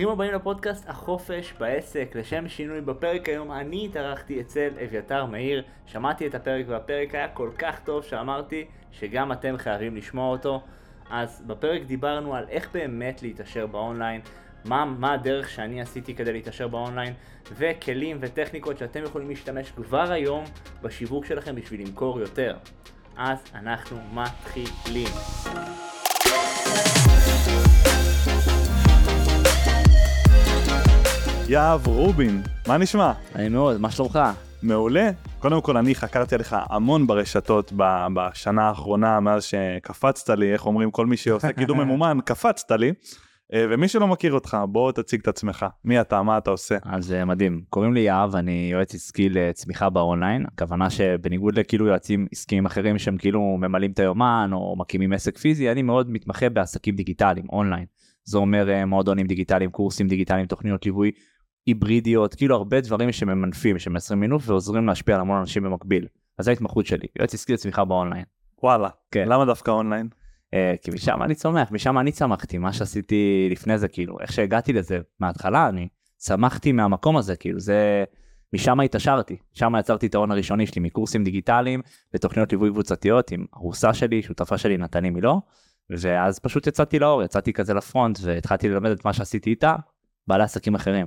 ברוכים הבאים לפודקאסט החופש בעסק, לשם שינוי בפרק היום אני התארחתי אצל אביתר מאיר, שמעתי את הפרק והפרק היה כל כך טוב שאמרתי שגם אתם חייבים לשמוע אותו. אז בפרק דיברנו על איך באמת להתעשר באונליין, מה, מה הדרך שאני עשיתי כדי להתעשר באונליין, וכלים וטכניקות שאתם יכולים להשתמש כבר היום בשיווק שלכם בשביל למכור יותר. אז אנחנו מתחילים. יהב רובין, מה נשמע? אני מאוד, מה שלומך? מעולה. קודם כל אני חקרתי עליך המון ברשתות בשנה האחרונה מאז שקפצת לי, איך אומרים כל מי שעושה קידום ממומן, קפצת לי. אה, ומי שלא מכיר אותך, בוא תציג את עצמך. מי אתה, מה אתה עושה? אז אה, מדהים, קוראים לי יהב, אני יועץ עסקי לצמיחה באונליין, הכוונה שבניגוד לכאילו יועצים עסקיים אחרים שהם כאילו ממלאים את היומן או מקימים עסק פיזי, אני מאוד מתמחה בעסקים דיגיטליים, אונליין. זה אומר אה, מועדונים דיגיטליים, קורסים דיגיטליים, תוכניות ליווי היברידיות, כאילו הרבה דברים שממנפים, שמייצרים מינוף ועוזרים להשפיע על המון אנשים במקביל. אז זו ההתמחות שלי, יועץ עסקי לצמיחה באונליין. וואלה, כן. למה דווקא אונליין? אה, כי משם אני צומח, משם אני צמחתי, מה שעשיתי לפני זה, כאילו, איך שהגעתי לזה מההתחלה, אני צמחתי מהמקום הזה, כאילו, זה... משם התעשרתי, שם יצרתי את ההון הראשוני שלי מקורסים דיגיטליים ותוכניות ליווי קבוצתיות עם ארוסה שלי, שותפה שלי נתני מילו, ואז פשוט יצאתי לאור, יצאתי כזה לפרונט והתחלתי ללמד את מה שעשיתי איתה, בעלי עסקים אחרים.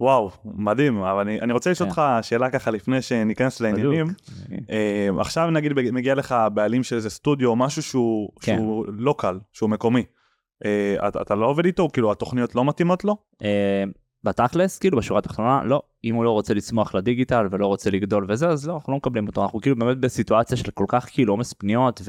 וואו, מדהים, אבל אני, אני רוצה לשאול כן. אותך שאלה ככה לפני שניכנס לעניינים. בדיוק. אה, עכשיו נגיד מגיע לך בעלים של איזה סטודיו, משהו שהוא, כן. שהוא לוקל, שהוא מקומי. אה, אתה, אתה לא עובד איתו, כאילו התוכניות לא מתאימות לו? אה, בתכלס, כאילו בשורה התחתונה, לא, אם הוא לא רוצה לצמוח לדיגיטל ולא רוצה לגדול וזה, אז לא, אנחנו לא מקבלים אותו, אנחנו כאילו באמת בסיטואציה של כל כך כאילו עומס פניות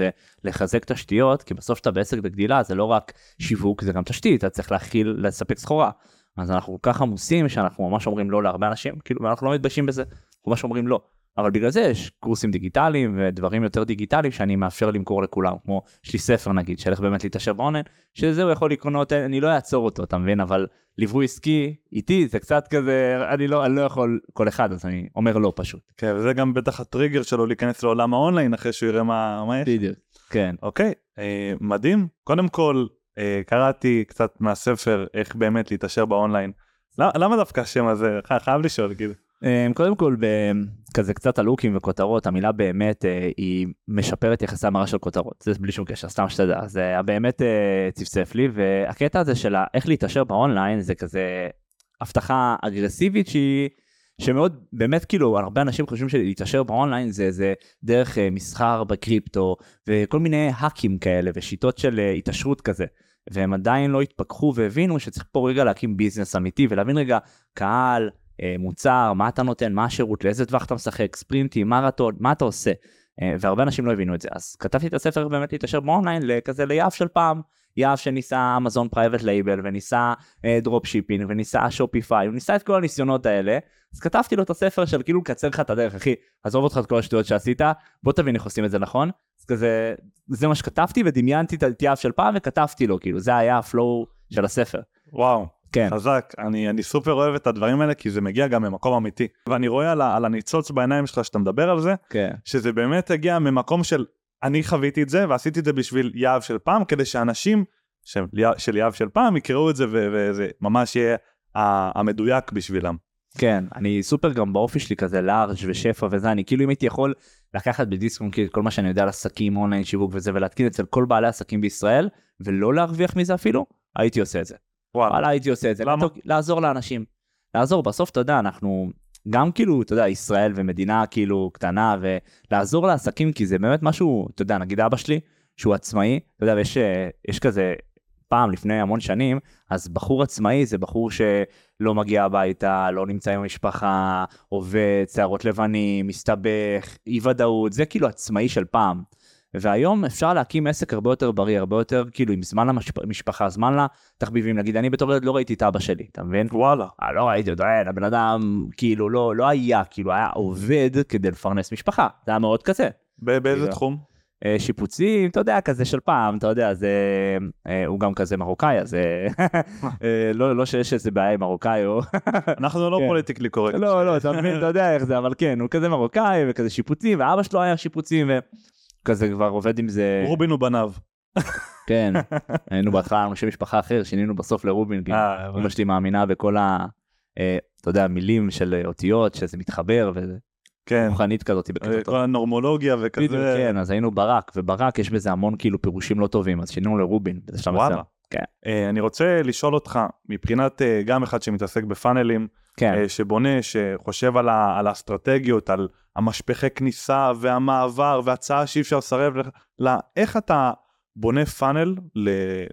ולחזק תשתיות, כי בסוף שאתה בעסק בגדילה זה לא רק שיווק, זה גם תשתית, אתה צריך להכיל, לספק סחורה. אז אנחנו כל כך עמוסים שאנחנו ממש אומרים לא להרבה אנשים, כאילו, ואנחנו לא מתביישים בזה, אנחנו ממש אומרים לא. אבל בגלל זה יש קורסים דיגיטליים ודברים יותר דיגיטליים שאני מאפשר למכור לכולם, כמו יש לי ספר נגיד, איך באמת להתעשר באונליין, שזה הוא יכול לקנות, אני לא אעצור אותו, אתה מבין? אבל ליווי עסקי איתי זה קצת כזה, אני לא, אני לא יכול כל אחד, אז אני אומר לא פשוט. כן, וזה גם בטח הטריגר שלו להיכנס לעולם האונליין אחרי שהוא יראה מה, מה יש. בדיוק. כן. אוקיי, אה, מדהים. קודם כל, קראתי קצת מהספר איך באמת להתעשר באונליין. למה, למה דווקא השם הזה? חי- חייב לשאול, כאילו. אמ, קודם כל, כזה קצת הלוקים וכותרות, המילה באמת אה, היא משפרת יחסי המרה של כותרות, זה בלי שום קשר, סתם שתדע, זה באמת אה, צפצף לי, והקטע הזה של איך להתעשר באונליין זה כזה הבטחה אגרסיבית שהיא... שמאוד באמת כאילו הרבה אנשים חושבים שלהתעשר באונליין זה זה דרך אה, מסחר בקריפטו וכל מיני hack ים כאלה ושיטות של אה, התעשרות כזה. והם עדיין לא התפכחו והבינו שצריך פה רגע להקים business אמיתי ולהבין רגע קהל אה, מוצר מה אתה נותן מה השירות לאיזה טווח אתה משחק ספרינטים מרתון מה אתה עושה? והרבה אנשים לא הבינו את זה. אז כתבתי את הספר באמת להתעשר באונליין לכזה ליהב של פעם יהב שניסה אמזון private label וניסה drop shipping וניסה Shopify הוא ניסה את כל הניסיונות האלה אז כתבתי לו את הספר של כאילו לקצר לך את הדרך אחי עזוב אותך את כל השטויות שעשית בוא תבין איך עושים את זה נכון אז כזה זה מה שכתבתי ודמיינתי את יהב של פעם וכתבתי לו כאילו זה היה ה flow של הספר וואו, כן חזק. אני, אני סופר אוהב את הדברים האלה, כי זה מגיע גם ממקום אמיתי. ואני רואה על, ה- על הניצוץ בעיניים שלך שאתה מדבר על זה, כן שזה באמת הגיע ממקום של אני חוויתי את זה ועשיתי את זה בשביל יהב של פעם כדי שאנשים של, של יהב של פעם יקראו את זה וזה ממש יהיה המדויק בשבילם. כן אני סופר גם באופי שלי כזה לארג' ושפע וזה אני כאילו אם הייתי יכול לקחת בדיסקונט כאילו את כל מה שאני יודע על עסקים אונליין שיווק וזה ולהתקין אצל כל בעלי עסקים בישראל ולא להרוויח מזה אפילו הייתי עושה את זה. וואלה. הייתי עושה את זה. למה? לעזור לאנשים. לעזור בסוף אתה יודע אנחנו גם כאילו אתה יודע ישראל ומדינה כאילו קטנה ולעזור לעסקים כי זה באמת משהו אתה יודע נגיד אבא שלי שהוא עצמאי אתה יודע ויש אה, יש כזה פעם לפני המון שנים אז בחור עצמאי זה בחור שלא מגיע הביתה לא נמצא עם המשפחה עובד שערות לבנים מסתבך אי ודאות זה כאילו עצמאי של פעם. והיום אפשר להקים עסק הרבה יותר בריא, הרבה יותר כאילו עם זמן למשפחה, זמן לתחביבים, נגיד אני בתור ילד לא ראיתי את אבא שלי, אתה מבין? וואלה. אה, לא ראיתי אותו, אין, הבן אדם כאילו לא, לא היה, כאילו היה עובד כדי לפרנס משפחה, זה היה מאוד כזה. באיזה כאילו. תחום? אה, שיפוצים, אתה יודע, כזה של פעם, אתה יודע, זה... אה, הוא גם כזה מרוקאי, אז אה, לא, לא שיש איזה בעיה עם מרוקאי, או... אנחנו לא כן. פוליטיקלי קורקט. לא, לא, אתה מבין, אתה יודע איך זה, אבל כן, הוא כזה מרוקאי וכזה שיפוצים, ואבא שלו היה שיפוצים, וכזה כבר עובד עם זה... רובין ובניו. כן, היינו בהתחלה אנשי משפחה אחר, שינינו בסוף לרובין, כי אה, אמא שלי מאמינה בכל ה... אה, אתה יודע, מילים של אותיות, שזה מתחבר, וזה כן. רוחנית כזאת. אה. כל הנורמולוגיה וכזה. בדיוק, כן, אז היינו ברק, וברק יש בזה המון כאילו פירושים לא טובים, אז שינינו לרובין. וואלה. כן. אני רוצה לשאול אותך, מבחינת גם אחד שמתעסק בפאנלים, כן, אה, שבונה, שחושב על, ה, על האסטרטגיות, על המשפחי כניסה והמעבר והצעה שאי אפשר לסרב, לה, איך אתה בונה פאנל,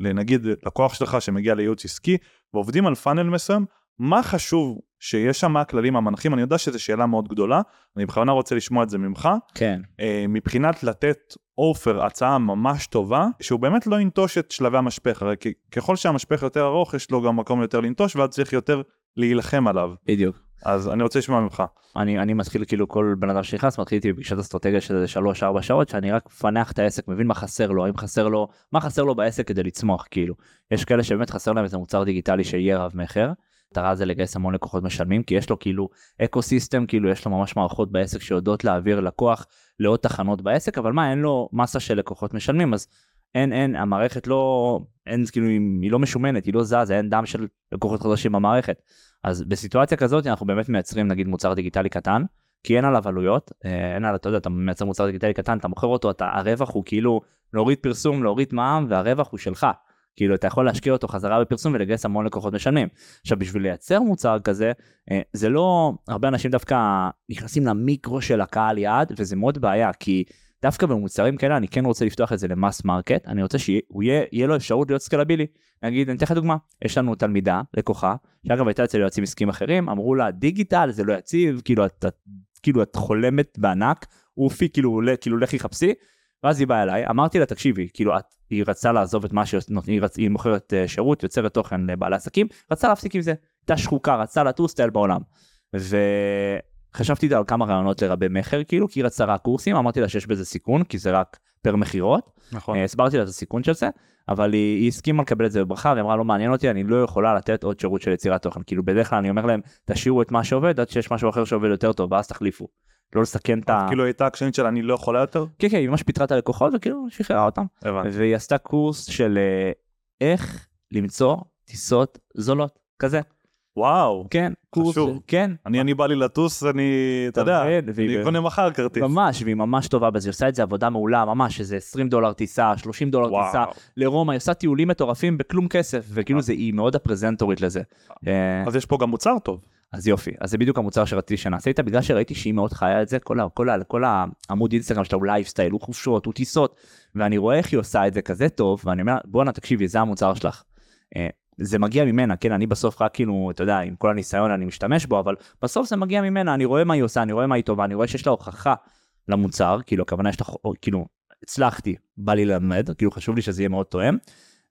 לנגיד לקוח שלך שמגיע לייעוץ עסקי, ועובדים על פאנל מסוים, מה חשוב שיש שם, מה הכללים המנחים? אני יודע שזו שאלה מאוד גדולה, אני בכוונה רוצה לשמוע את זה ממך. כן, אה, מבחינת לתת אופר, הצעה ממש טובה, שהוא באמת לא ינטוש את שלבי המשפך, הרי ככל שהמשפך יותר ארוך, יש לו גם מקום יותר לנטוש, ואז צריך יותר להילחם עליו. בדיוק. אז אני רוצה לשמוע ממך. אני, אני מתחיל כאילו כל בן אדם שנכנס מתחיל איתי בפגישת אסטרטגיה של איזה 3-4 שעות שאני רק מפנח את העסק מבין מה חסר לו האם חסר לו מה חסר לו בעסק כדי לצמוח כאילו יש כאלה שבאמת חסר להם איזה מוצר דיגיטלי שיהיה רב מכר. המטרה זה לגייס המון לקוחות משלמים כי יש לו כאילו אקו סיסטם כאילו יש לו ממש מערכות בעסק שיודעות להעביר לקוח לעוד תחנות בעסק אבל מה אין לו מסה של לקוחות משלמים אז אין אין המערכת לא אין כאילו היא לא משומנת היא לא זזה אין דם של לקוחות חדשים במערכת אז בסיטואציה כזאת אנחנו באמת מייצרים נגיד מוצר דיגיטלי קטן כי אין עליו עלויות, אה, אין עליו, אתה יודע, אתה מייצר מוצר דיגיטלי קטן, אתה מוכר אותו, אתה, הרווח הוא כאילו להוריד פרסום, להוריד מע"מ, והרווח הוא שלך. כאילו, אתה יכול להשקיע אותו חזרה בפרסום ולגייס המון לקוחות משלמים. עכשיו, בשביל לייצר מוצר כזה, אה, זה לא, הרבה אנשים דווקא נכנסים למיקרו של הקהל יעד, וזה מאוד בעיה, כי דווקא במוצרים כאלה אני כן רוצה לפתוח את זה ל mass market, אני רוצה שיהיה לו אפשרות להיות סקלבילי. נגיד, אני אתן לך דוגמה, יש לנו תלמידה, לקוחה, שאגב הייתה אצל יועצים עסקיים אחרים, אמרו לה, דיגיטל זה לא יציב, כאילו את, כאילו את חולמת בענק, אופי, כאילו, כאילו לכי חפשי, ואז היא באה אליי, אמרתי לה, תקשיבי, כאילו את, היא רצתה לעזוב את מה שהיא רצ, היא מוכרת אה, שירות, יוצרת תוכן לבעלי עסקים, רצתה להפסיק עם זה, הייתה שחוקה, רצתה לטוס, טייל בעולם. וחשבתי איתה על כמה רעיונות לרבי מכר, כאילו, כי היא רצתה רק קורסים, אמרתי לה שיש בזה סיכון, כי זה רק פר מכירות, נכון. אה, הסברתי לה את הסיכון של זה, אבל היא, היא הסכימה לקבל את זה בברכה והיא אמרה לא מעניין אותי אני לא יכולה לתת עוד שירות של יצירת תוכן כאילו בדרך כלל אני אומר להם תשאירו את מה שעובד עד שיש משהו אחר שעובד יותר טוב ואז תחליפו. לא לסכן את ה... כאילו הייתה הקשנית של אני לא יכולה יותר? כן כן היא ממש פיטרה את הלקוחות וכאילו שחררה אותם הבנתי. והיא עשתה קורס של אה, איך למצוא טיסות זולות כזה וואו. כן קורס חשוב. כן אני, אני בא לי לטוס, אני, אתה יודע, אני קונה מחר כרטיס. ממש והיא ממש טובה בזה היא עושה את זה עבודה מעולה ממש איזה 20 דולר טיסה 30 דולר טיסה וואו. לרומא, היא עושה טיולים מטורפים בכלום כסף, וכאילו זה, היא מאוד הפרזנטורית לזה. אה, אז יש פה גם מוצר טוב. אז יופי, אז זה בדיוק המוצר שרציתי שנעשה איתה, בגלל שראיתי שהיא מאוד חיה את זה, כל, כל, כל העמוד אינסטגרם שלה הוא לייפסטייל, הוא חופשות, הוא טיסות, ואני רואה איך היא עושה את זה כזה טוב, ואני אומר, בואנה תקשיבי, זה המוצר שלך. זה מגיע ממנה, כן, אני בסוף רק כאילו, אתה יודע, עם כל הניסיון אני משתמש בו, אבל בסוף זה מגיע ממנה, אני רואה מה היא עושה, אני רואה מה היא טובה, אני רואה שיש לה הוכחה למוצר, כאילו, הכוונה יש לה, כאילו, הצלחתי, בא לי ללמד, כאילו חשוב לי שזה יהיה מאוד תואם.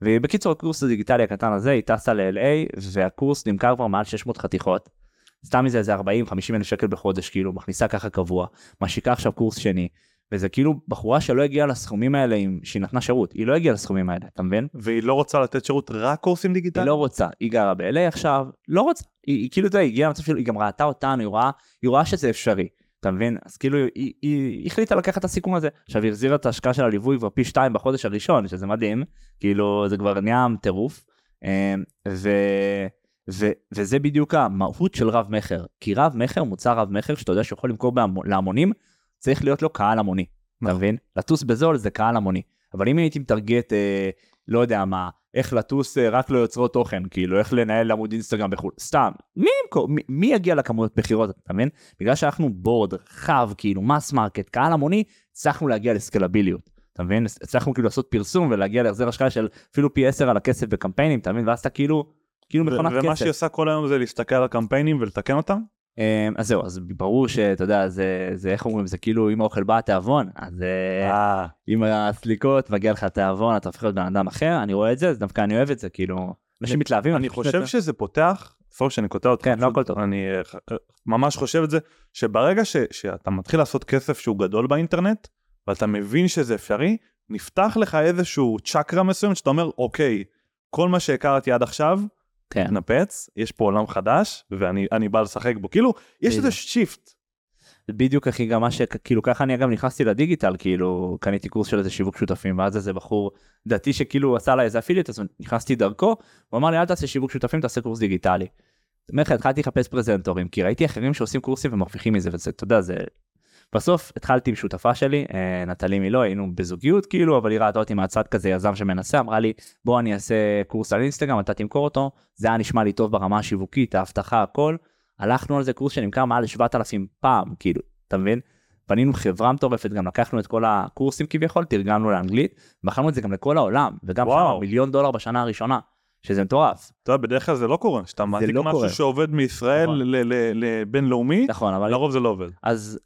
ובקיצור הקורס הדיגיטלי הקטן הזה היא טסה ל-LA והקורס נמכר כבר מעל 600 חתיכות. סתם מזה איזה 40-50 אלף שקל בחודש כאילו מכניסה ככה קבוע משיקה עכשיו קורס שני וזה כאילו בחורה שלא הגיעה לסכומים האלה עם שהיא נתנה שירות היא לא הגיעה לסכומים האלה אתה מבין? והיא לא רוצה לתת שירות רק קורסים היא דיגיטליים? לא רוצה היא גרה ב-LA עכשיו לא רוצה היא, היא כאילו אתה יודע, היא הגיעה למצב של היא גם ראתה אותנו היא רואה היא רואה שזה אפשרי. אתה מבין? אז כאילו היא, היא, היא החליטה לקחת את הסיכון הזה. עכשיו היא החזירה את ההשקעה של הליווי כבר פי שתיים בחודש הראשון, שזה מדהים, כאילו זה כבר נהיה טירוף. אה, ו, ו, וזה בדיוק המהות של רב מכר. כי רב מכר, מוצר רב מכר, שאתה יודע שיכול למכור בהמו- להמונים, צריך להיות לו קהל המוני. אתה נכון. מבין? לטוס בזול זה קהל המוני. אבל אם הייתי מטרגט, אה, לא יודע מה, איך לטוס אה, רק ליוצרות תוכן, כאילו איך לנהל עמוד אינסטגרם בחו"ל, סתם, מי, מי, מי יגיע לכמויות מכירות, אתה מבין? בגלל שאנחנו broad רחב, כאילו mass market, קהל המוני, הצלחנו להגיע לסקלביליות. אתה מבין? הצלחנו כאילו לעשות פרסום ולהגיע להחזר השקעה של אפילו פי 10 על הכסף בקמפיינים, אתה מבין? ואז אתה כאילו, כאילו מכונת ומה כסף. שהיא עושה כל היום זה להסתכל על הקמפיינים ולתקן אותם? אה, אז זהו, אז ברור שאתה יודע, זה, זה איך אומרים, זה כאילו אם האוכל בא התיאבון, אז אה, אה, עם הסליקות מגיע לך תיאבון, אתה הופך להיות בן אדם אחר, אני רואה את זה, אז דווקא אני אוהב את זה, כאילו, אנשים מתלהבים. אני חושב שזה פותח, סוף שאני קוטע אותך, כן, לא הכל טוב. אני אה, ממש חושב את זה, שברגע ש- שאתה מתחיל לעשות כסף שהוא גדול באינטרנט, ואתה מבין שזה אפשרי, נפתח לך איזשהו צ'קרה מסוים שאתה אומר, אוקיי, כל מה שהכרתי עד עכשיו, כן. נפץ, יש פה עולם חדש, ואני אני בא לשחק בו, כאילו, יש איזה. שיפט. בדיוק אחי גם מה שכאילו ככה אני אגב נכנסתי לדיגיטל כאילו קניתי קורס של איזה שיווק שותפים ואז איזה בחור דתי שכאילו עשה לה איזה אפיליט אז נכנסתי דרכו הוא אמר לי אל תעשה שיווק שותפים תעשה קורס דיגיטלי. זאת אומרת התחלתי לחפש פרזנטורים כי ראיתי אחרים שעושים קורסים ומרוויחים מזה וזה אתה יודע זה. בסוף התחלתי עם שותפה שלי אה, נטלי מילו היינו בזוגיות כאילו אבל היא ראתה אותי מהצד כזה יזם שמנסה אמרה לי בוא אני אעשה קורס על אינסטגרם אתה תמכור אותו זה היה נשמע לי טוב ברמה השיווקית האבטחה הכל. הלכנו על זה קורס שנמכר מעל 7,000 פעם כאילו אתה מבין? בנינו חברה מטורפת גם לקחנו את כל הקורסים כביכול תרגמנו לאנגלית מכרנו את זה גם לכל העולם וגם שם מיליון דולר בשנה הראשונה. שזה מטורף. אתה יודע, בדרך כלל זה לא קורה, שאתה מעתיק לא משהו קורה. שעובד מישראל נכון. לבינלאומי, נכון, אבל לרוב זה לא עובד. אז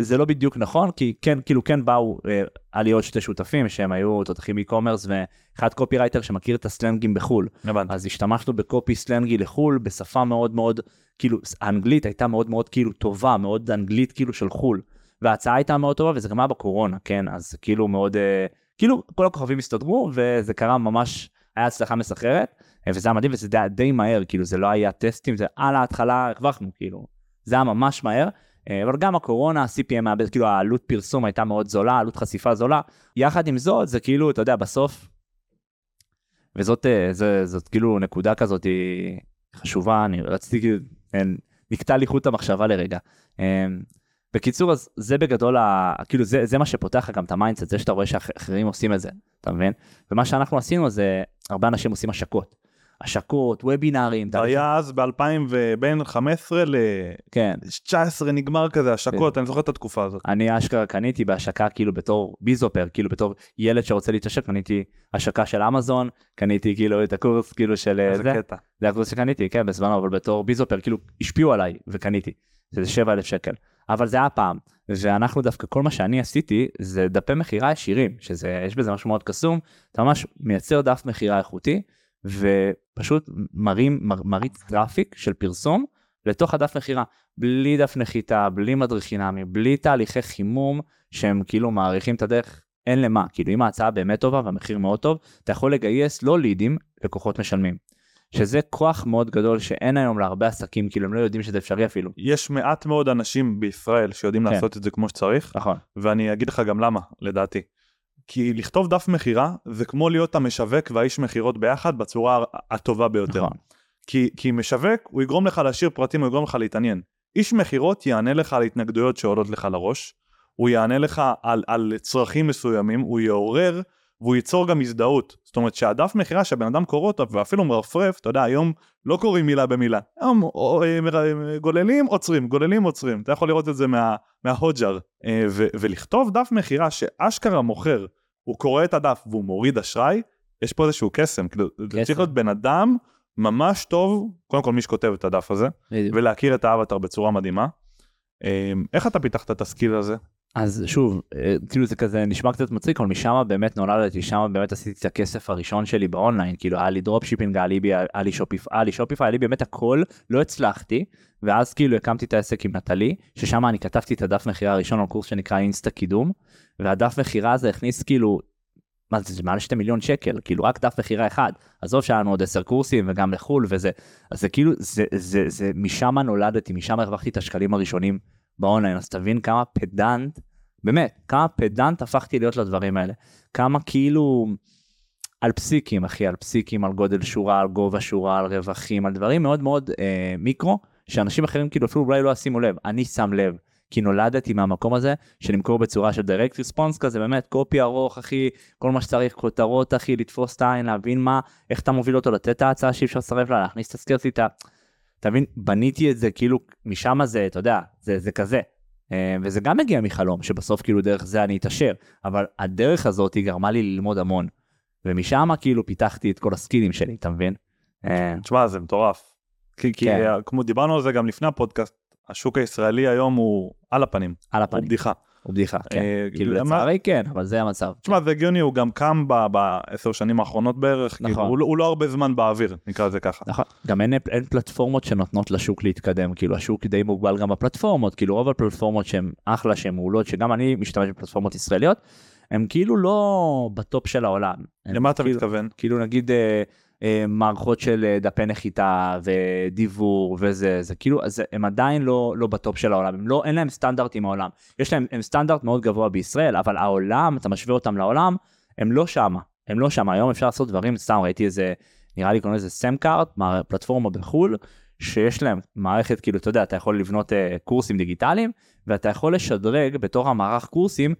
זה לא בדיוק נכון, כי כן, כאילו כן באו, אה, היה לי עוד שתי שותפים שהם היו תותחים e-commerce ואחד קופירייטר שמכיר את הסלנגים בחו"ל. הבנתי. אז השתמשנו בקופי סלנגי לחו"ל בשפה מאוד מאוד, כאילו, האנגלית הייתה מאוד מאוד כאילו טובה, מאוד אנגלית כאילו של חו"ל. וההצעה הייתה מאוד טובה וזה גם היה בקורונה, כן? אז כאילו מאוד, אה, כאילו כל הכוכבים הסתדרו וזה קרה ממש, היה הצלחה מסחררת, אה, וזה היה מדהים וזה די, די מהר, כאילו זה לא היה טסטים, זה על ההתחלה הרווחנו, כאילו. זה היה ממש מהר. אה, אבל גם הקורונה, ה-CPM כאילו העלות פרסום הייתה מאוד זולה, עלות חשיפה זולה. יחד עם זאת, זה כאילו, אתה יודע, בסוף, וזאת אה, זה, זאת כאילו נקודה כזאת חשובה, אני רציתי, כאילו, נקטע לי חוט המחשבה לרגע. בקיצור, אז זה בגדול, ה, כאילו זה, זה מה שפותח לך גם את ה mindset, זה שאתה רואה שאחרים עושים את זה, אתה מבין? ומה שאנחנו עשינו זה, הרבה אנשים עושים השקות. השקות, וובינארים. היה אז ב-2000 ובין 15 ל-19 כן. נגמר כזה השקות, כן. אני זוכר את התקופה הזאת. אני אשכרה קניתי בהשקה כאילו בתור bizopper, כאילו בתור ילד שרוצה להתעשר, קניתי השקה של אמזון, קניתי כאילו את הקורס כאילו של איזה זה. קטע. זה הקורס שקניתי, כן, בזמנו, אבל בתור bizopper, כאילו השפיעו עליי וקניתי. זה 7,000 שקל. אבל זה היה פעם, ואנחנו דווקא, כל מה שאני עשיתי זה דפי מכירה ישירים, שזה, יש בזה משהו מאוד קסום, אתה ממש מייצר דף מכירה איכותי. ופשוט מרים, מר, מריץ traffic של פרסום לתוך הדף מכירה, בלי דף נחיתה, בלי מדריך חינמי, בלי תהליכי חימום שהם כאילו מאריכים את הדרך, אין למה, כאילו אם ההצעה באמת טובה והמחיר מאוד טוב, אתה יכול לגייס לא לידים, לקוחות משלמים. שזה כוח מאוד גדול שאין היום להרבה עסקים, כאילו הם לא יודעים שזה אפשרי אפילו. יש מעט מאוד אנשים בישראל שיודעים כן. לעשות את זה כמו שצריך, נכון. ואני אגיד לך גם למה, לדעתי. כי לכתוב דף מכירה זה כמו להיות המשווק והאיש מכירות ביחד בצורה הטובה ביותר. נכון. כי, כי משווק הוא יגרום לך להשאיר פרטים, הוא יגרום לך להתעניין. איש מכירות יענה לך על התנגדויות שעולות לך לראש, הוא יענה לך על, על צרכים מסוימים, הוא יעורר והוא ייצור גם הזדהות. זאת אומרת שהדף מכירה שהבן אדם קורא אותו ואפילו מרפרף, אתה יודע היום לא קוראים מילה במילה, היום או, אה, גוללים עוצרים, גוללים עוצרים, אתה יכול לראות את זה מה, מההוג'ר. אה, ולכתוב דף מכירה שאשכרה מוכר הוא קורא את הדף והוא מוריד אשראי, יש פה איזשהו קסם, כאילו, זה צריך להיות בן אדם ממש טוב, קודם כל מי שכותב את הדף הזה, בדיוק. ולהכיר את האבטר בצורה מדהימה. אמ, איך אתה פיתחת את הסקיל הזה? אז שוב, אה, כאילו זה כזה נשמע קצת מצחיק, אבל משם באמת נולדתי, שם באמת עשיתי את הכסף הראשון שלי באונליין, כאילו היה לי dropshipping, היה לי, היה לי Shopify, היה לי Shopify, היה לי באמת הכל, לא הצלחתי, ואז כאילו הקמתי את העסק עם נטלי, ששם אני כתבתי את הדף מכירה הראשון על קורס שנקרא אינסטה קידום, והדף מכירה הזה הכניס כאילו, מה זה, זה מעל 2 מיליון שקל, כאילו רק דף מכירה אחד, עזוב שהיה לנו עוד 10 קורסים וגם לחו"ל וזה, אז זה כאילו, זה, זה, זה, זה משם נולדתי, משם הרווחתי את השקלים הראשונים באונליין, אז תבין כמה פדנט, באמת, כמה פדנט הפכתי להיות לדברים האלה, כמה כאילו... על פסיקים אחי, על פסיקים, על גודל שורה, על גובה שורה, על רווחים, על דברים מאוד מאוד אה, מיקרו, שאנשים אחרים כאילו אפילו אולי לא ישימו לב, אני שם לב. כי נולדתי מהמקום הזה של למכור בצורה של direct response כזה באמת קופי ארוך אחי כל מה שצריך כותרות אחי לתפוס את העין להבין מה איך אתה מוביל אותו לתת את ההצעה שאי אפשר לסרב לה להכניס את הסקרסיטה. אתה מבין בניתי את זה כאילו משם זה אתה יודע זה זה כזה אה, וזה גם מגיע מחלום שבסוף כאילו דרך זה אני אתעשר אבל הדרך הזאת היא גרמה לי ללמוד המון ומשם כאילו פיתחתי את כל הסקילים שלי אתה מבין. אה, תשמע זה מטורף. כי, כי כן. כמו דיברנו על זה גם לפני הפודקאסט השוק הישראלי היום הוא על הפנים. על הפנים. הוא בדיחה. הוא בדיחה, כן. אה, כאילו לצערי כן, אבל זה המצב. תשמע, זה הגיוני, הוא גם קם בעשר שנים האחרונות בערך, כאילו, נכון. כאילו, הוא, לא הרבה זמן באוויר, נקרא לזה ככה. נכון, גם אין, אין פלטפורמות שנותנות לשוק להתקדם, כאילו השוק די מוגבל גם בפלטפורמות, כאילו רוב הפלטפורמות שהן אחלה, שהן מעולות, שגם אני משתמש בפלטפורמות ישראליות, הן כאילו לא בטופ של העולם. למה אתה כאילו, מתכוון? כאילו נגיד... אה, מערכות של אה, דפי נחיתה ודיוור וזה, זה כאילו, אז הם עדיין לא, לא בטופ של העולם, הם לא, אין להם סטנדרט עם העולם. יש להם הם סטנדרט מאוד גבוה בישראל, אבל העולם, אתה משווה אותם לעולם, הם לא שמה, הם לא שמה. היום אפשר לעשות דברים, סתם ראיתי איזה, נראה לי קוראים לזה SamCart, פלטפורמה בחו"ל, שיש להם מערכת, כאילו, אתה יודע, אתה יכול לבנות אה, קורסים דיגיטליים, ואתה יכול לשדרג בתור המערך קורסים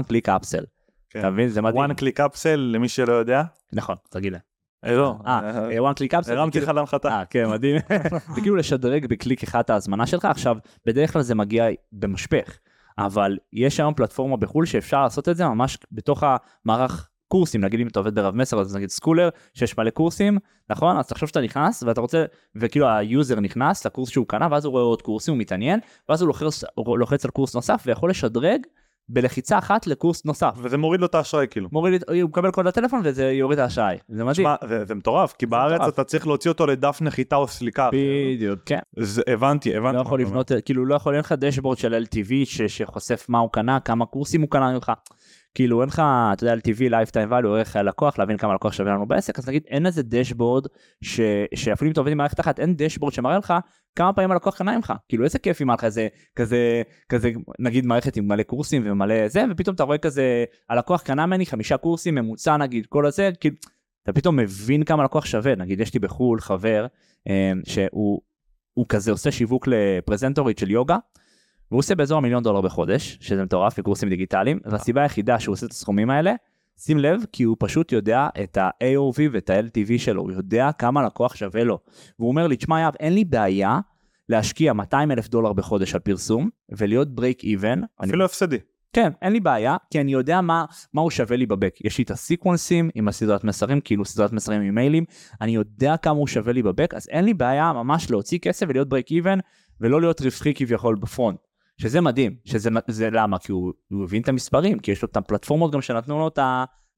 click upsell. כן. אתה מבין? זה מדהים. one click upsell למי שלא יודע. נכון, תגיד להם. אה, לא. אה, one click upsell. הרמתי זה לך להנחתה. אה, כן, מדהים. זה כאילו לשדרג בקליק אחד את ההזמנה שלך. עכשיו, בדרך כלל זה מגיע במשפך, אבל יש היום פלטפורמה בחו"ל שאפשר לעשות את זה ממש בתוך המערך קורסים, נגיד אם אתה עובד ברב מסר, אז נגיד סקולר, שיש מלא קורסים, נכון? אז תחשוב שאתה נכנס ואתה רוצה, וכאילו ה user נכנס לקורס שהוא קנה, ואז הוא רואה עוד קורסים, הוא מתעניין, ואז הוא לוחץ, הוא לוחץ על קורס נוסף ויכול לשדרג בלחיצה אחת לקורס נוסף. וזה מוריד לו את האשראי כאילו. מוריד, הוא מקבל קוד לטלפון וזה יוריד את האשראי, זה מדהים. שמע, זה זה מטורף, כי בארץ מטורף. אתה צריך להוציא אותו לדף נחיתה או סליקה. בדיוק, כן. זה- הבנתי, הבנתי. לא יכול אומר. לבנות, כאילו לא יכול, אין לך dashboard של LTV ש, שחושף מה הוא קנה, כמה קורסים הוא קנה ממך. כאילו אין לך, אתה יודע, LTV, lifetime value, ערך הלקוח, להבין כמה לקוח שווה לנו בעסק, אז נגיד אין איזה dashboard, ש, שאפילו אם אתה עובד עם מערכת אחת, אין דשבורד שמראה לך כמה פעמים הלקוח קנה ממך. כאילו איזה כיף אם היה לך איזה, כזה, כזה, נגיד מערכת עם מלא קורסים ומלא זה, ופתאום אתה רואה כזה, הלקוח קנה ממני חמישה קורסים, ממוצע נגיד, כל הזה, כאילו, אתה פתאום מבין כמה לקוח שווה. נגיד יש לי בחו"ל חבר, אה, שהוא הוא כזה עושה שיווק לפרזנטורית של יוגה, והוא עושה באזור המיליון דולר בחודש, שזה מטורף בקורסים דיגיטליים, והסיבה היחידה שהוא עושה את הסכומים האלה, שים לב, כי הוא פשוט יודע את ה-AOV ואת ה-LTV שלו, הוא יודע כמה לקוח שווה לו. והוא אומר לי, תשמע יהב, אין לי בעיה להשקיע 200 אלף דולר בחודש על פרסום, ולהיות break even. אפילו הפסדי. כן, אין לי בעיה, כי אני יודע מה, מה הוא שווה לי ב back. יש לי את הסיקוונסים עם הסדרת מסרים, כאילו סדרת מסרים עם מיילים, אני יודע כמה הוא שווה לי ב back, אז אין לי בעיה ממש להוציא כסף ולהיות break even, ולא להיות רווחי כביכול ב front. שזה מדהים, שזה זה למה? כי הוא, הוא הבין את המספרים, כי יש לו את הפלטפורמות גם שנתנו לו את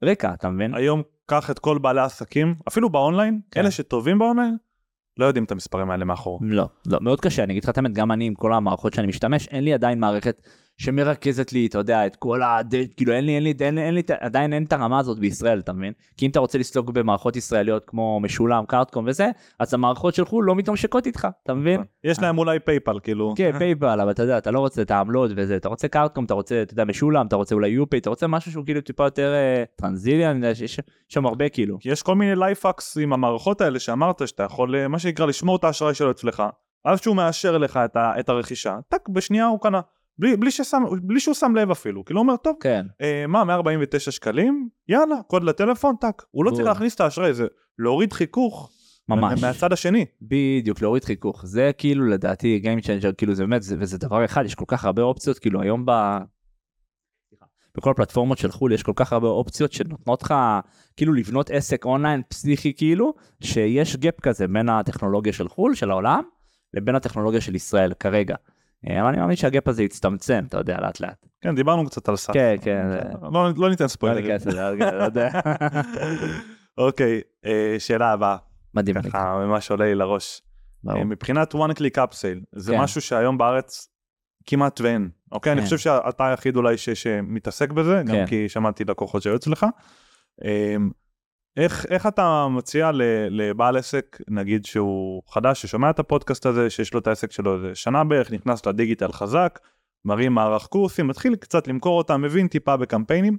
הרקע, אתה מבין? היום קח את כל בעלי העסקים, אפילו באונליין, כן. אלה שטובים באונליין, לא יודעים את המספרים האלה מאחור. לא, לא, מאוד קשה, אני אגיד לך את האמת, גם אני עם כל המערכות שאני משתמש, אין לי עדיין מערכת שמרכזת לי, אתה יודע, את כל ה... כאילו אין לי, אין לי, אין לי, אין לי, עדיין אין את הרמה הזאת בישראל, אתה מבין? כי אם אתה רוצה לסלוק במערכות ישראליות כמו משולם, Cardcom וזה, אז המערכות של חו"ל לא מתממשקות איתך, אתה מבין? יש להם אולי PayPal, כאילו. כן, PayPal, אבל אתה יודע, אתה לא רוצה את העמלות וזה, אתה רוצה Cardcom, אתה רוצה, אתה יודע, משולם, אתה רוצה אולי uPay, אתה רוצה משהו שהוא כאילו טיפה יותר אה, Tranzila, יש יש שם הרבה כאילו. יש כל מיני life hacks עם המערכות האלה שאמרת שאתה יכול, אה, מה שנקרא, לשמור את האשראי שלו אצלך, אז שהוא מאשר לך את, ה, את הרכישה, טק, בשנייה הוא קנה. בלי, בלי, ששם, בלי שהוא שם לב אפילו, כאילו הוא אומר, טוב, כן, אה, מה, 149 שקלים? יאללה, קוד לטלפון, טק. הוא לא צריך. להכניס את האשראי, זה להוריד חיכוך ממש. מהצד השני. בדיוק, להוריד חיכוך. זה כאילו לדעתי Game Changer, כאילו זה באמת, זה, וזה דבר אחד, יש כל כך הרבה אופציות, כאילו היום ב... בכל הפלטפורמות של חו"ל יש כל כך הרבה אופציות שנותנות לך כאילו לבנות עסק אונליין פסיכי כאילו, שיש gap כזה בין הטכנולוגיה של חו"ל, של העולם, לבין הטכנולוגיה של ישראל כרגע. אה, אבל אני מאמין שה gap הזה יצטמצם, אתה יודע, לאט לאט. כן, דיברנו קצת על SaaS. כן, כן, לא, לא ניתן לא ספוילרים. ניכנס לזה, לא יודע. אוקיי, אה, שאלה הבאה, מדהים, אני- ככה ממש עולה לי לראש. ברור. אה, מבחינת one click upsell, זה כן. משהו שהיום בארץ כמעט ואין. אוקיי, אני כן. חושב שאתה היחיד אולי ש- שמתעסק בזה, גם כן. כי שמעתי לקוחות שהיו אצלך. איך, איך אתה מציע לבעל עסק, נגיד שהוא חדש, ששומע את הפודקאסט הזה, שיש לו את העסק שלו איזה שנה בערך, נכנס לדיגיטל חזק, מרים מערך קורסים, מתחיל קצת למכור אותם, מבין טיפה בקמפיינים,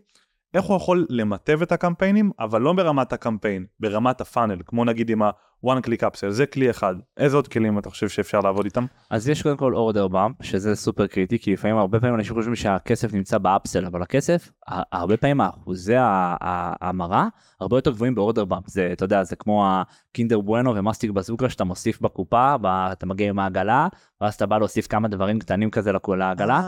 איך הוא יכול למטב את הקמפיינים, אבל לא ברמת הקמפיין, ברמת הפאנל, כמו נגיד עם ה-one click upsell, זה כלי אחד. איזה עוד כלים אתה חושב שאפשר לעבוד איתם? אז יש קודם כל order bump, שזה סופר קריטי, כי לפעמים הרבה פעמים אנשים חושבים שהכסף נמצא ב upsell, אבל הכסף, הרבה פעמים האחוזי ההמרה הרבה יותר גבוהים ב order bump. זה, אתה יודע, זה כמו הקינדר בואנו ומסטיק בזוקה שאתה מוסיף בקופה, אתה מגיע עם העגלה, ואז אתה בא להוסיף כמה דברים קטנים כזה לעגלה.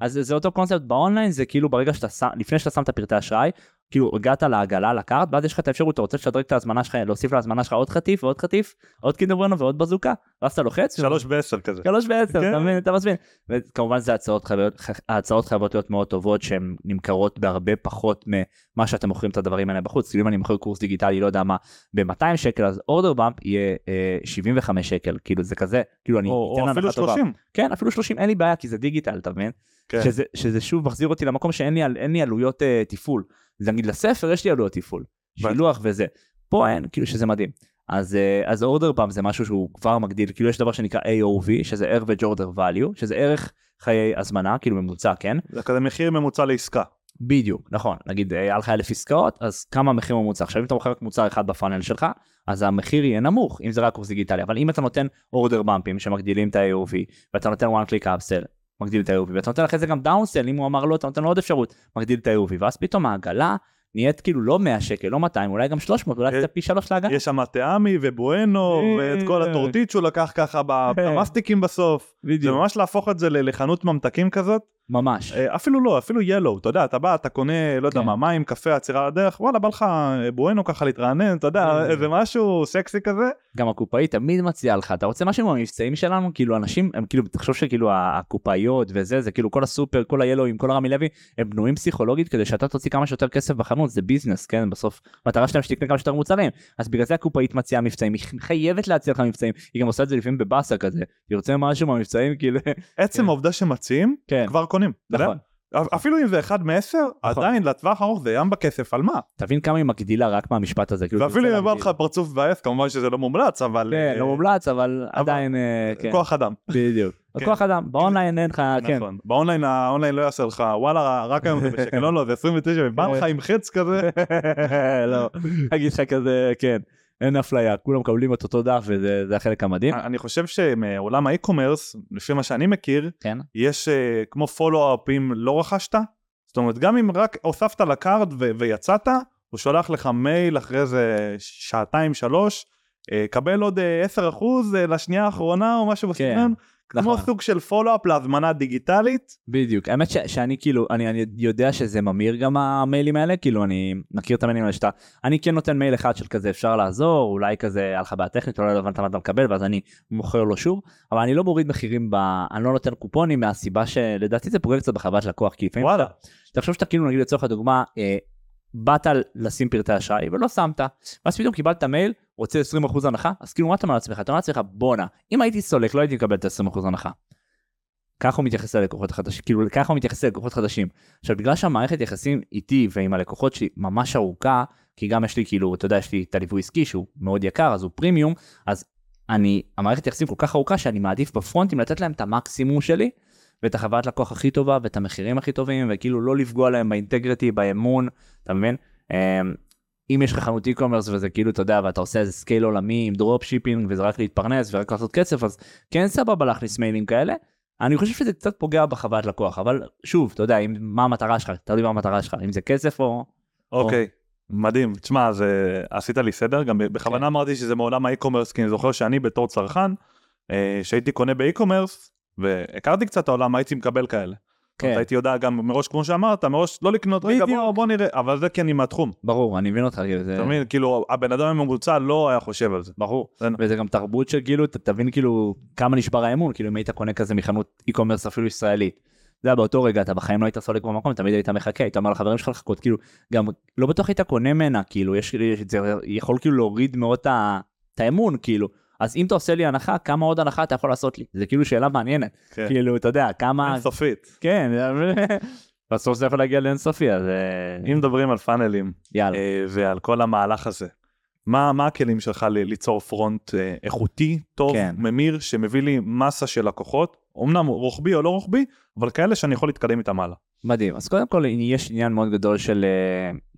אז זה- זה אותו קונספט באונליין, זה כאילו ברגע שאתה שם, לפני שאתה שם את הפרטי אשראי, כאילו הגעת לעגלה, ל cart, ואז יש לך את האפשרות, אתה רוצה לשדרג את ההזמנה שלך, להוסיף להזמנה שלך עוד חטיף ועוד חטיף, עוד קינדר בואנו ועוד בזוקה, ואז אתה לוחץ, שלוש ועשר כזה. שלוש בעשר, כן. אתה מבין, אתה מזמין. וכמובן זה הצעות חייבות, ההצעות חייבות להיות מאוד טובות שהן נמכרות בהרבה פחות ממה שאתם מוכרים את הדברים האלה בחוץ. כאילו אם אני מוכר קורס דיגיטלי, לא יודע מה, ב-200 שקל, אז אורדר באמפ יהיה אה, 75 שקל, כאילו זה כזה, כאילו אני אתן הנחה טובה. 30. כן, אפילו 30, אין לי בעיה, כי זה דיגיטל, אתה מבין? כן. שזה, שזה שוב מחזיר אותי למקום שאין לי, לי עלויות uh, תפעול. נגיד לספר יש לי עלויות תפעול, שילוח וזה. פה אין, כאילו שזה מדהים. אז, אה, אז אורדר באם זה משהו שהוא כבר מגדיל, כאילו יש דבר שנקרא AOV, שזה average order value, שזה ערך חיי הזמנה, כאילו ממוצע, כן? זה כזה מחיר ממוצע לעסקה. בדיוק, נכון. נגיד אה, היה לך אלף עסקאות, אז כמה מחיר ממוצע? עכשיו אם אתה מוכר רק מוצר אחד בפאנל שלך, אז המחיר יהיה נמוך, אם זה רק קורס דיגיטלי. אבל אם אתה נותן אורדר במפים שמגדילים את ה-AOV, ואתה נותן one click upsell, מגדיל את ה-AOV, ואתה נותן אחרי זה גם דאונסל, אם הוא אמר לא, אתה נותן לו עוד אפשרות, מגדיל את ה-AOV, ואז פתאום העגלה נהיית כאילו לא 100 שקל, לא 200, אולי גם 300, אולי יש- קצת פי שלוש לעגלה. יש שם טעמי ובואנו ואת כל אה. הטורטית שהוא לקח ככה במסטיקים בסוף. זה בדיוק. ממש להפוך את זה לחנות ממתקים כזאת. ממש. אה, אפילו לא, אפילו ילו, אתה יודע, אתה בא, אתה קונה, לא יודע כן. מה, מים, קפה, עצירה לדרך, וואלה, בא לך אה, בואנו ככה להתרענן, אתה יודע. איזה משהו סקסי כזה. גם הקופאית תמיד מציעה לך, אתה רוצה משהו במבצעים שלנו? כאילו אנשים, הם כאילו, תחשוב שכאילו הקופאיות וזה, זה כאילו כל הסופר, כל היילואים, כל הרמי לוי, הם בנויים פסיכולוגית כדי שאתה תוציא כמה שיותר כסף בחנות, זה ביזנס, כן? בסוף, המטרה שלהם שתקנה כמה שיותר מוצרים. אז בגלל זה הקופאית מציעה מבצעים, היא חייבת להציע לך מבצעים, היא גם עושה את זה לפעמים בבאסה כזה, היא רוצה משהו במבצעים, כאילו, עצם כן. העובדה שמציעים, כן, כבר קונים. נכון. אפילו אם זה אחד מעשר, נכון. עדיין לטווח ארוך זה ים בכסף, על מה? תבין כמה היא מגדילה רק מהמשפט הזה, כאילו, ואפילו אם בא לך להגדיל. פרצוף מבאס, כמובן שזה לא מומלץ, אבל... כן, אה, לא מומלץ, אבל עדיין, אה, כן, כוח אדם. בדיוק. כן. כוח אדם, באונליין אין לך, כן. נכון. באונליין האונליין לא יעשה לך, וואלה, רק היום זה בשקל, לא, לא, זה 29, ובא לך עם חץ כזה. לא, אגיד לך כזה, כן, אין אפליה, כולם מקבלים את אותו דף וזה זה החלק המדהים. אני חושב שמעולם ה e-commerce, לפי מה שאני מכיר, כן, יש אה, כמו follow-up אם לא רכשת, זאת אומרת גם אם רק הוספת ל cart ו- ויצאת, הוא שולח לך מייל אחרי זה שעתיים שלוש, אה, קבל עוד אה, 10% אה, לשנייה האחרונה או משהו בסגנון, כמו נכון. סוג של פולו-אפ להזמנה דיגיטלית. בדיוק. האמת ש- שאני כאילו, אני אני יודע שזה ממיר גם המיילים האלה, כאילו אני מכיר את המיילים האלה שאתה, אני כן נותן מייל אחד של כזה אפשר לעזור, אולי כזה היה לך בעיה טכנית, אולי לא הבנת מה אתה מקבל, ואז אני מוכר לו שוב, אבל אני לא מוריד מחירים, ב... אני לא נותן קופונים מהסיבה שלדעתי זה פוגע קצת בחוויית לקוח, כי לפעמים וואלה. אתה- תחשוב שאתה כאילו נגיד לצורך הדוגמה, אה, באת לשים פרטי אשראי ולא שמת, ואז פתאום קיבלת מייל, רוצה 20% הנחה, אז כאילו מה אתה אומר לעצמך? אתה אומר לעצמך בואנה, אם הייתי סולק לא הייתי מקבל את ה-20% הנחה. ככה הוא מתייחס ללקוחות חדשים, כאילו ככה הוא מתייחס ללקוחות חדשים. עכשיו בגלל שהמערכת יחסים איתי ועם הלקוחות שלי ממש ארוכה, כי גם יש לי כאילו, אתה יודע, יש לי את הליווי עסקי שהוא מאוד יקר, אז הוא פרימיום, אז אני, המערכת יחסים כל כך ארוכה שאני מעדיף בפרונטים לתת להם את המקסימום שלי, ואת החוויית לקוח הכי טובה, ואת המחירים הכי טובים, וכאילו לא לפגוע להם באינטגריטי, באמון, אתה מבין? אם יש לך חנות e-commerce וזה כאילו, אתה יודע, ואתה עושה איזה scale עולמי עם drop shipping, וזה רק להתפרנס ורק לעשות כסף, אז כן סבבה להכניס מיילים כאלה. אני חושב שזה קצת פוגע בחוויית לקוח, אבל שוב, אתה יודע, אם, מה המטרה שלך, תלוי מה המטרה שלך, אם זה כסף או... אוקיי. מדהים, תשמע, זה עשית לי סדר, גם כן. בכוונה אמרתי שזה מעולם ה e-commerce, כי אני זוכר שאני בתור צרכן, אה, שהייתי קונה ב e-commerce, והכרתי קצת העולם, הייתי מקבל כאלה. כן. הייתי יודע גם מראש, כמו שאמרת, מראש לא לקנות, רגע. בוא, בוא נראה, אבל זה כי אני מהתחום, ברור, אני מבין אותך, כאילו, זה... אתה מבין? כאילו, הבן אדם הממוצע לא היה חושב על זה. ברור. וזה גם תרבות של כאילו, ת- תבין כאילו כמה נשבר האמון, כאילו אם היית קונה כזה מחנות e-commerce אפילו ישראלית. זה היה באותו רגע, אתה בחיים לא היית סולק במקום, תמיד היית מחכה, היית אומר לחברים שלך לחכות, כאילו, גם לא בטוח היית קונה ממנה, כאילו, יש, יש- זה יכול כאילו להוריד מאוד את האמון, כאילו. אז אם אתה עושה לי הנחה, כמה עוד הנחה אתה יכול לעשות לי? זה כאילו שאלה מעניינת. כן. כאילו, אתה יודע, כמה... אינסופית. כן, בסוף זה יכול להגיע לאינסופי, אז אה, אם מדברים על פאנלים יאללה. אה, ועל כל המהלך הזה, מה מה הכלים שלך ל- ליצור פרונט אה, איכותי, טוב, כן. ממיר, שמביא לי מסה של לקוחות, אמנם רוחבי או לא רוחבי, אבל כאלה שאני יכול להתקדם איתם הלאה. מדהים אז קודם כל יש עניין מאוד גדול של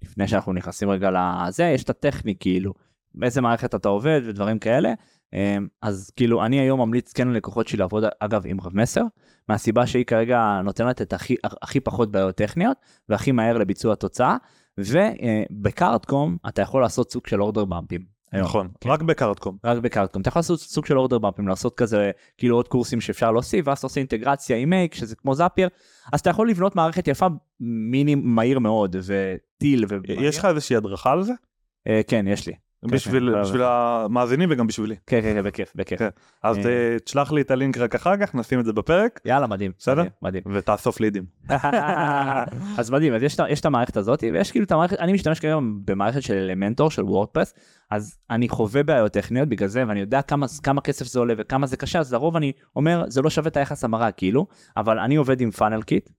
לפני שאנחנו נכנסים רגע לזה יש את הטכני כאילו באיזה מערכת אתה עובד ודברים כאלה אז כאילו אני היום ממליץ כן ללקוחות שלי לעבוד אגב עם רב מסר מהסיבה שהיא כרגע נותנת את הכי הכי פחות בעיות טכניות והכי מהר לביצוע תוצאה ובקארטקום אתה יכול לעשות סוג של אורדר במפים. היום. נכון, כן. רק בקארטקום. רק בקארטקום. אתה יכול לעשות סוג של אורדר במפים, לעשות כזה, כאילו עוד קורסים שאפשר להוסיף, ואז אתה עושה אינטגרציה עם מייק, שזה כמו זאפייר, אז אתה יכול לבנות מערכת יפה, מיני מהיר מאוד, וטיל. ו... יש לך איזושהי הדרכה על זה? אה, כן, יש לי. בשביל כן. בשביל המאזינים וגם בשבילי. כן, כן, כן, בכיף, בכיף. כן. אז אה. אה, תשלח לי את הלינק רק אחר כך, נשים את זה בפרק, יאללה, מדהים. בסדר? מדהים. ותאסוף לידים. אז מדהים, אז יש, יש את המערכת הזאת, ויש כאילו את המערכת, אני משתמש כרגע במערכת של Elementor, של WordPress, אז אני חווה בעיות טכניות בגלל זה, ואני יודע כמה, כמה כסף זה עולה וכמה זה קשה, אז לרוב אני אומר, זה לא שווה את היחס המרה, כאילו, אבל אני עובד עם FunnelKit,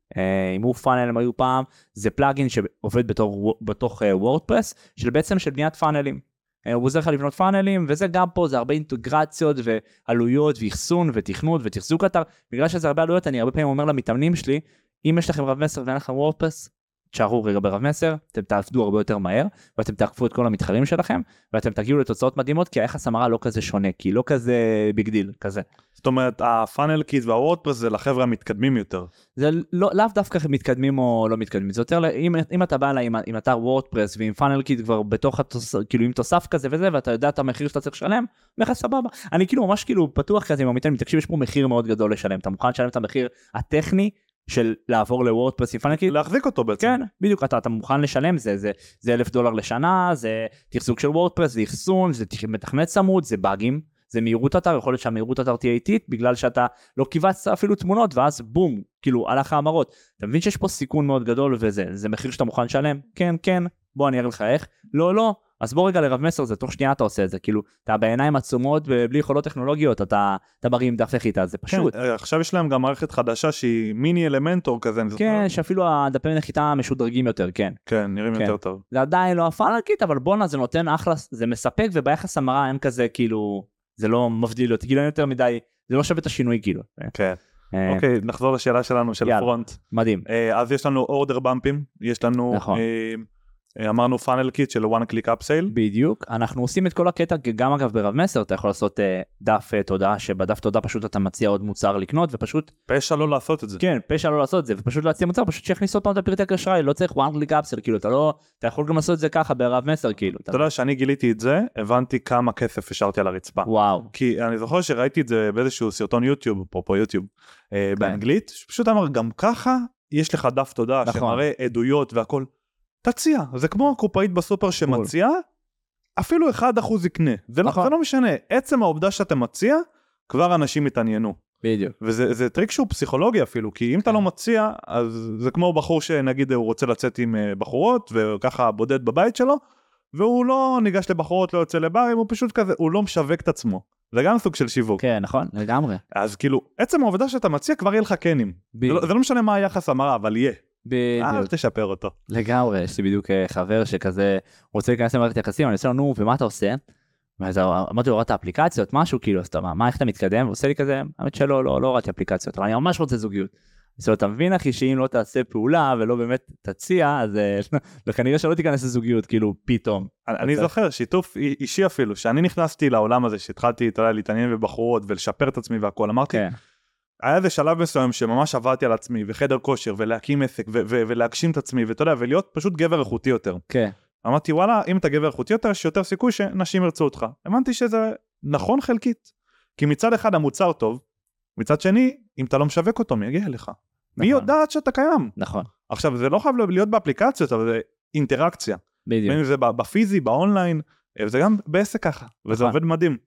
עם WooFunnels הם היו פעם, זה plugin שעובד בתור, בתוך WordPress, של בעצם של בניית פאנלים. אה, הוא עוזר לך לבנות פאנלים, וזה גם פה, זה הרבה אינטגרציות ועלויות ואחסון ותכנות ותחזוק אתר. בגלל שזה הרבה עלויות, אני הרבה פעמים אומר למתאמנים שלי, אם יש לכם רב מסר ואין לכם WordPress, תשארו רגע ברב מסר, אתם תעבדו הרבה יותר מהר, ואתם תעקפו את כל המתחרים שלכם, ואתם תגיעו לתוצאות מדהימות, כי היחס המרה לא כזה שונה, כי לא כזה big deal, כזה. זאת אומרת, ה FunnelKit וה WordPress זה לחבר'ה המתקדמים יותר. זה לא, לאו דווקא מתקדמים או לא מתקדמים, זה יותר, אם, אם אתה בא אליי עם, עם אתר WordPress ועם FunnelKit כבר בתוך, התוס, כאילו עם תוסף כזה וזה, ואתה יודע את המחיר שאתה צריך לשלם, אומר סבבה. אני כאילו ממש כאילו פתוח כזה עם המתאמנים, תקשיב, יש פה מחיר מאוד גדול לשלם, אתה מוכן לשלם את המחיר הטכני של לעבור ל WordPress Kit? להחזיק אותו בעצם. כן, בדיוק, אתה, אתה מוכן לשלם, זה, זה, זה אלף דולר לשנה, זה תחזוק של WordPress, זה אחסון, זה תכ- מתכנת צמוד, זה באגים, זה מהירות אתר, יכול להיות שהמהירות אתר תהיה איטית, בגלל שאתה לא קיבצת אפילו תמונות, ואז בום, כאילו, הלך ההמרות. אתה מבין שיש פה סיכון מאוד גדול וזה, זה מחיר שאתה מוכן לשלם? כן, כן, בוא אני אראה לך איך. לא, לא, אז בוא רגע לרב מסר, זה תוך שנייה אתה עושה את זה, כאילו, אתה בעיניים עצומות ובלי יכולות טכנולוגיות, אתה, אתה מרים דף נחיתה, זה פשוט. כן, עכשיו יש להם גם מערכת חדשה שהיא מיני Elementor כזה. אני זוכר. כן, שאפילו הדפי נחיתה משודרגים יותר, כן. כן, נראים כן. יותר טוב. זה עדיין לא ה FunnelKit, אבל בואנה זה נותן אחלה, זה מספק וביחס המרה אין כזה כאילו, זה לא מבדיל אותי, כאילו אין יותר מדי, זה לא שווה את השינוי כאילו. כן. אה, אוקיי, נחזור לשאלה שלנו של. ה front. מדהים. אה, אז יש לנו order במפים, יש לנו, נכון. אה, אמרנו פאנל קיט של one click upsale. בדיוק, אנחנו עושים את כל הקטע, גם אגב ברב מסר אתה יכול לעשות אה, דף אה, תודעה, שבדף תודעה פשוט אתה מציע עוד מוצר לקנות, ופשוט, פשע לא לעשות את זה. כן, פשע לא לעשות את זה, ופשוט להציע מוצר, פשוט שיכניס עוד פעם את הפרטי אשראי, לא צריך one click upsell, כאילו אתה לא, אתה יכול גם לעשות את זה ככה ברב מסר, כאילו. אתה- יודע שאני גיליתי את זה, הבנתי כמה כסף השארתי על הרצפה. וואו, כי אני זוכר שראיתי את זה באיזשהו סרטון יוטיוב, אפרופו יוטיוב, אה, באנגלית, שפשוט אמר גם ככה יש לך דף תודה נכון. שמראה עדויות והכל. תציע, זה כמו הקופאית בסופר שמציעה, אפילו 1% יקנה, זה לא, נכון. זה לא משנה, עצם העובדה שאתה מציע, כבר אנשים יתעניינו. בדיוק. וזה זה טריק שהוא פסיכולוגי אפילו, כי אם אתה לא מציע, אז זה כמו בחור שנגיד הוא רוצה לצאת עם אה, בחורות, וככה בודד בבית שלו, והוא לא ניגש לבחורות, לא יוצא לברים, הוא פשוט כזה, הוא לא משווק את עצמו. זה גם סוג של שיווק. כן, נכון, לגמרי. אז כאילו, עצם העובדה שאתה מציע כבר יהיה לך קנים. זה. לא, זה לא משנה מה היחח המרה, אבל יהיה. אל בדיוק. תשפר אותו. לגמרי, יש לי בדיוק אה, חבר שכזה רוצה להיכנס למערכת יחסים, אני עושה לו נו ומה אתה עושה? ואז אמרתי לו הורדת אפליקציות משהו כאילו אז אתה מה מה, איך אתה מתקדם? הוא עושה לי כזה האמת שלא לא לא הורדתי אפליקציות אבל אני ממש רוצה זוגיות. לו אתה מבין אחי שאם לא תעשה פעולה ולא באמת תציע אז אה, וכנראה שלא תיכנס לזוגיות כאילו פתאום. אני, זוכר שיתוף אי- אישי אפילו, שאני נכנסתי לעולם הזה, שהתחלתי אתה יודע, להתעניין בבחורות ולשפר את עצמי והכל, אמרתי, כן, היה איזה שלב מסוים שממש עבדתי על עצמי, וחדר כושר, ולהקים עסק, ו- ו- ולהגשים את עצמי, ואתה יודע, ולהיות פשוט גבר איכותי יותר. כן, אמרתי וואלה אם אתה גבר איכותי יותר יש יותר סיכוי שנשים ירצו אותך. הבנתי שזה נכון חלקית. כי מצד אחד המוצר טוב, מצד שני אם אתה לא משווק אותו מי יגיע אליך. מי נכון. יודעת שאתה קיים. נכון, עכשיו זה לא חייב להיות באפליקציות אבל זה אינטראקציה. בין בדיוק. אם זה בפיזי באונליין וזה גם בעסק ככה וזה נכון. עובד מדהים.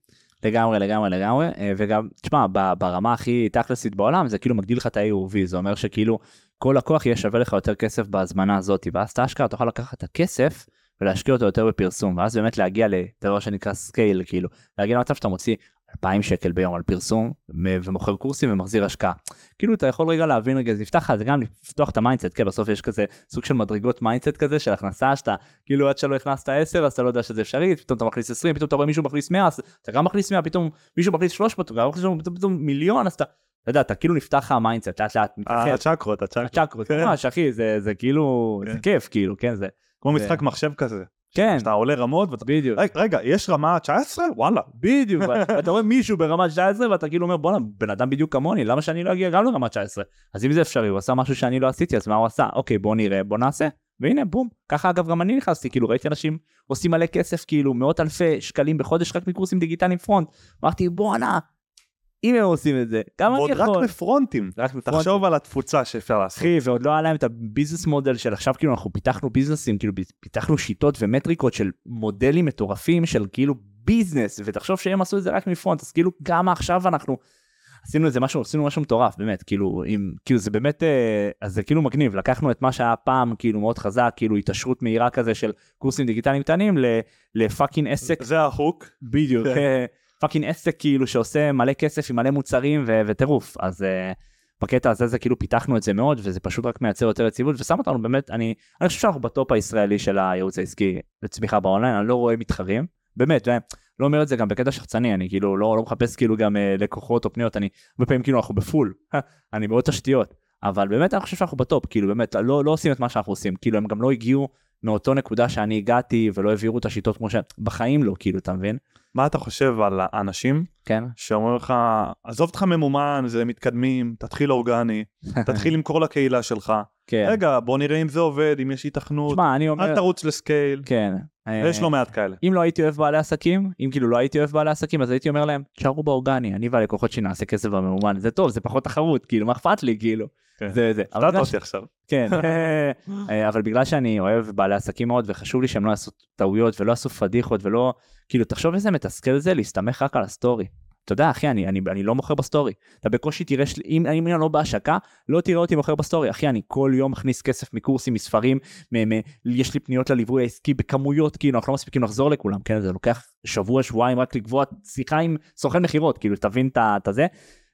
לגמרי לגמרי לגמרי. אה, וגם תשמע ברמה הכי תכלסית בעולם זה כאילו מגדיל לך את ה-AOV זה אומר שכאילו כל לקוח יהיה שווה לך יותר כסף בהזמנה הזאת ואז אתה אשכרה תוכל לקחת את הכסף ולהשקיע אותו יותר בפרסום ואז באמת להגיע לדבר שנקרא scale כאילו להגיע למצב שאתה מוציא 2,000 שקל ביום על פרסום ומוכר קורסים ומחזיר השקעה. כאילו אתה יכול רגע להבין רגע זה יפתח לך זה גם לפתוח את ה mindset כן בסוף יש כזה סוג של מדרגות mindset כזה של הכנסה שאתה כאילו עד שלא הכנסת 10 אז אתה לא יודע שזה אפשרי פתאום אתה מכניס 20 פתאום אתה רואה מישהו מכניס 100 אז אתה גם מכניס 100 פתאום מישהו מכניס 300 אתה גם מכניס 300, פתאום, מיליון אז אתה אתה יודע אתה כאילו נפתח לך ה mindset לאט לאט מתרחב. הצ'קרות הצ'קרות. הצ'קרות כן. ממש אחי זה זה כאילו זה כן. כיף כאילו כן זה כמו משחק מחשב כזה. כן. שאתה עולה רמות ואתה... בדיוק. רגע, רגע יש רמה 19 וואלה. בדיוק ואתה רואה מישהו ברמה 19 ואתה כאילו אומר בואנה בן אדם בדיוק כמוני למה שאני לא אגיע גם לרמה 19 אז אם זה אפשרי הוא עשה משהו שאני לא עשיתי אז מה הוא עשה? אוקיי בוא נראה בוא נעשה. והנה בום ככה אגב גם אני נכנסתי כאילו ראיתי אנשים עושים מלא כסף כאילו מאות אלפי שקלים בחודש רק מקורסים דיגיטליים front. אמרתי בואנה אם הם עושים את זה גם אני ועוד רק יכול בפרונטים. רק ב front תחשוב על התפוצה שאפשר לעשות. אחי ועוד לא היה להם את ה business model של עכשיו כאילו אנחנו פיתחנו ביזנסים כאילו פיתחנו שיטות ומטריקות של מודלים מטורפים של כאילו ביזנס ותחשוב שהם עשו את זה רק מ front אז כאילו גם עכשיו אנחנו עשינו איזה משהו עשינו משהו מטורף באמת כאילו אם כאילו זה באמת אה, אז זה כאילו מגניב לקחנו את מה שהיה פעם כאילו מאוד חזק כאילו התעשרות מהירה כזה של קורסים דיגיטליים קטנים ל- ל fucking עסק זה החוק. בדיוק, כן. אה, fucking עסק כאילו שעושה מלא כסף עם מלא מוצרים ו- וטירוף, אז אה, בקטע הזה זה כאילו פיתחנו את זה מאוד וזה פשוט רק מייצר יותר יציבות ושם אותנו באמת, אני, אני חושב שאנחנו ב top הישראלי של הייעוץ העסקי לצמיחה באונליין, אני לא רואה מתחרים, באמת, ואני לא אומר את זה גם בקטע שחצני, אני כאילו לא, לא מחפש כאילו גם אה, לקוחות או פניות, אני הרבה פעמים כאילו אנחנו ב full, אני מאוד תשתיות, אבל באמת אני חושב שאנחנו ב top, כאילו באמת לא, לא עושים את מה שאנחנו עושים, כאילו הם גם לא הגיעו מאותו נקודה שאני הגעתי ולא העבירו את השיטות כמו שבחיים לא, כאילו, אתה מבין? מה אתה חושב על האנשים כן. שאומרים לך, עזוב אותך ממומן, זה מתקדמים, תתחיל אורגני, תתחיל למכור לקהילה שלך. כן. רגע, בוא נראה אם זה עובד, אם יש היתכנות, תשמע, אני אומר, אל תרוץ לסקייל. כן. יש לא מעט כאלה. אם לא הייתי אוהב בעלי עסקים, אם כאילו לא הייתי אוהב בעלי עסקים, אז הייתי אומר להם, תשארו באורגני, אני והלקוחות שלי נעשה כסף בממומן, זה טוב, זה פחות תחרות, כאילו, מה אכפת לי, כאילו. כן. זה זה. הפתעת אותי עכשיו. כן, אה, אבל בגלל שאני אוהב בעלי עסקים מאוד וחשוב לי שהם לא יעשו טעויות ולא יעשו פדיחות ולא, כאילו תחשוב איזה מתסכל זה להסתמך רק על ה story. אתה יודע אחי אני, אני, אני לא מוכר ב story, אתה בקושי תראה. אם, אם אני לא בהשקה, לא תראה אותי מוכר ב story, אחי אני כל יום מכניס כסף מקורסים, מספרים, מ- מ- יש לי פניות לליווי העסקי בכמויות, כאילו אנחנו לא מספיקים לחזור לכולם, כן זה לוקח שבוע שבועיים רק לקבוע שיחה עם סוכן מכירות, כאילו תבין את זה,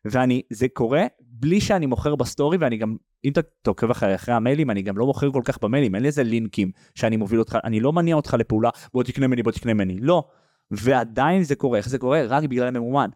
ואני, זה קורה בלי שאני מוכר ב story ואני גם, אם אתה עוקב אחרי, אחרי המיילים, אני גם לא מוכר כל כך במיילים, אין לי איזה לינקים שאני מוביל אותך, אני לא מניע אותך לפעולה, בוא תקנה ממני, בוא תקנה ממני, לא. ועדיין זה קורה, איך זה קורה? רק בגלל הממומן.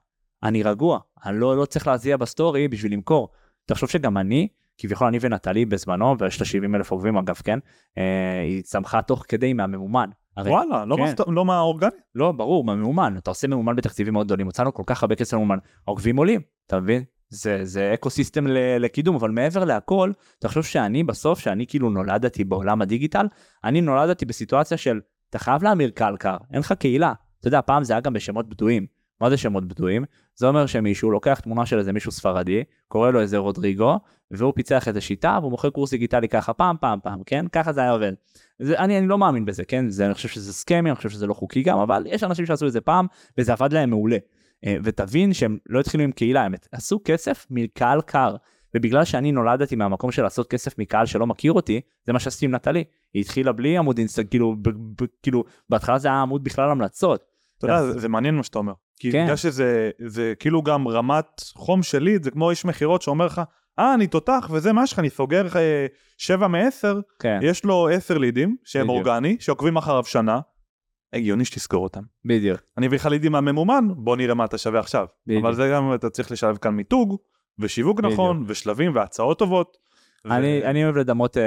אני רגוע, אני לא, לא צריך להזיע ב story בשביל למכור. תחשוב שגם אני, כביכול אני ונטלי בזמנו, ויש לה 70 אלף עוקבים אגב, כן? אה, היא צמחה תוך כדי מהממומן. הרי, וואלה, לא כן. מהסט- לא מהאורגני? לא, ברור, מהממומן, אתה עושה ממומן בתקציבים מאוד גדולים, הוצאנו כל כך הרבה כסף ממומן, העוקבים עולים, אתה מבין? זה, זה אקו סיסטם לקידום, אבל מעבר להכל, תחשוב שאני בסוף, שאני כאילו נולדתי בעולם הדיגיטל, אני נולדתי בסיטואציה של, אתה חייב להמיר קלקר, אין לך קהילה. אתה יודע, פעם זה היה גם בשמות בדויים. מה זה שמות בדויים? זה אומר שמישהו לוקח תמונה של איזה מישהו ספרדי, קורא לו איזה רודריגו, והוא פיצח איזה שיטה, והוא מוכר קורס דיגיטלי ככה פעם, פעם, פעם, כן? ככה זה היה עובד. זה, אני, אני לא מאמין בזה, כן? זה, אני חושב שזה סכמי, אני חושב שזה לא חוקי גם, אבל יש אנשים שעשו את זה פעם, וזה עבד להם מעולה. אה, ותבין שהם לא התחילו עם קהילה, הם עשו כסף מקהל קר. ובגלל שאני נולדתי מהמקום של לעשות כסף מקהל שלא מכיר אותי, זה מה שעשיתי עם נטלי. היא התחילה בלי עמוד אינסטגרם, כאילו, ב, ב, כאילו, בהתחלה זה היה עמוד בכלל המלצות. אתה יודע, זה- זה מעניין מה שאתה אומר. כי כן. בגלל שזה זה כאילו גם רמת חום של ליד, זה כמו איש מכירות שאומר לך, אה, אני תותח וזה מה שלך, אני סוגר אה, שבע מעשר, כן, יש לו עשר לידים שהם בדיוק. אורגני, שעוקבים אחריו שנה, הגיוני שתסגור אותם. בדיוק. אני אביא לך לידים מהממומן, בוא נראה מה אתה שווה עכשיו. בדיוק. אבל זה גם, אתה צריך לשלב כאן מיתוג, ושיווק בדיוק. נכון, ושלבים והצעות טובות. ו- אני, אני אוהב לדמות, אה,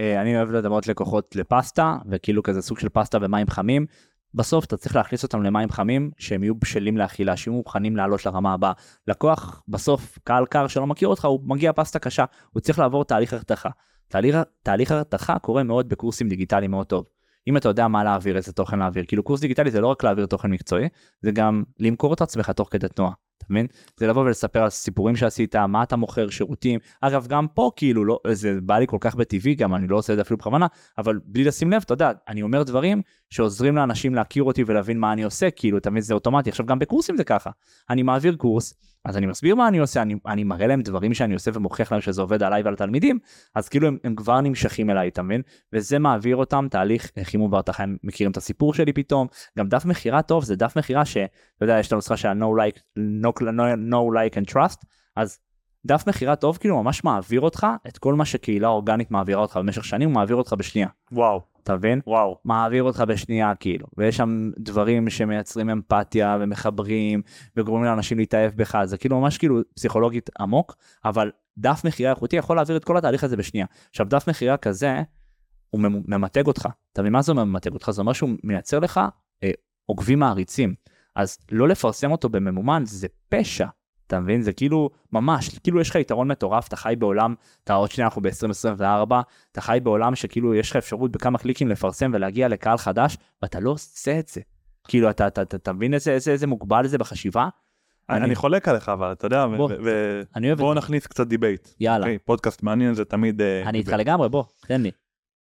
אה, אני אוהב לדמות לקוחות לפסטה, וכאילו כזה סוג של פסטה ומים חמים. בסוף אתה צריך להכניס אותם למים חמים שהם יהיו בשלים לאכילה, שיהיו מוכנים לעלות לרמה הבאה. לקוח בסוף, קהל קר שלא מכיר אותך, הוא מגיע פסטה קשה, הוא צריך לעבור תהליך הרתחה. תהליך, תהליך הרתחה קורה מאוד בקורסים דיגיטליים מאוד טוב. אם אתה יודע מה להעביר, איזה תוכן להעביר, כאילו קורס דיגיטלי זה לא רק להעביר תוכן מקצועי, זה גם למכור את עצמך תוך כדי תנועה, אתה מבין? זה לבוא ולספר על סיפורים שעשית, מה אתה מוכר, שירותים. אגב, גם פה כאילו, לא, זה בא לי כל כך בטבעי, גם אני לא עושה את זה אפילו בכוונה, אבל בלי לשים לב, אתה יודע, אני אומר דברים שעוזרים לאנשים להכיר אותי ולהבין מה אני עושה, כאילו, אתה מבין, זה אוטומטי. עכשיו, גם בקורסים זה ככה. אני מעביר קורס, אז אני מסביר מה אני עושה, אני, אני מראה להם דברים שאני עושה ומוכיח להם שזה עובד עליי ועל התלמידים, אז כאילו הם, הם כבר נמשכים אליי, אתה מבין? וזה מעביר אותם תהליך אה, חימום והרתחה, הם מכירים את הסיפור שלי פתאום, גם דף מכירה טוב זה דף מכירה שאתה יודע, יש את הנוסחה של no like, no, no, no like and trust, אז דף מכירה טוב כאילו ממש מעביר אותך את כל מה שקהילה אורגנית מעבירה אותך במשך שנים, הוא מעביר אותך בשנייה, וואו, אתה מבין? וואו. מעביר אותך בשנייה כאילו, ויש שם דברים שמייצרים אמפתיה ומחברים וגורמים לאנשים להתאהב בך, זה כאילו ממש כאילו פסיכולוגית עמוק, אבל דף מכירה איכותי יכול להעביר את כל התהליך הזה בשנייה. עכשיו דף מכירה כזה, הוא ממ- ממתג אותך, אתה מבין מה זה ממתג אותך? זה אומר שהוא מייצר לך אה, עוקבים מעריצים, אז לא לפרסם אותו בממומן זה פשע. אתה מבין? זה כאילו, ממש, כאילו יש לך יתרון מטורף, אתה חי בעולם, אתה עוד שנייה אנחנו ב-2024, אתה חי בעולם שכאילו יש לך אפשרות בכמה קליקים לפרסם ולהגיע לקהל חדש, ואתה לא עושה את זה. כאילו, אתה, אתה, אתה, אתה מבין איזה, איזה, איזה מוגבל זה בחשיבה? אני, אני חולק עליך אבל אתה יודע, בוא, את בואו זה. נכניס קצת debate. יאללה, אוקיי, פודקאסט מעניין זה תמיד... אה, אני איתך. לגמרי, בוא, תן לי.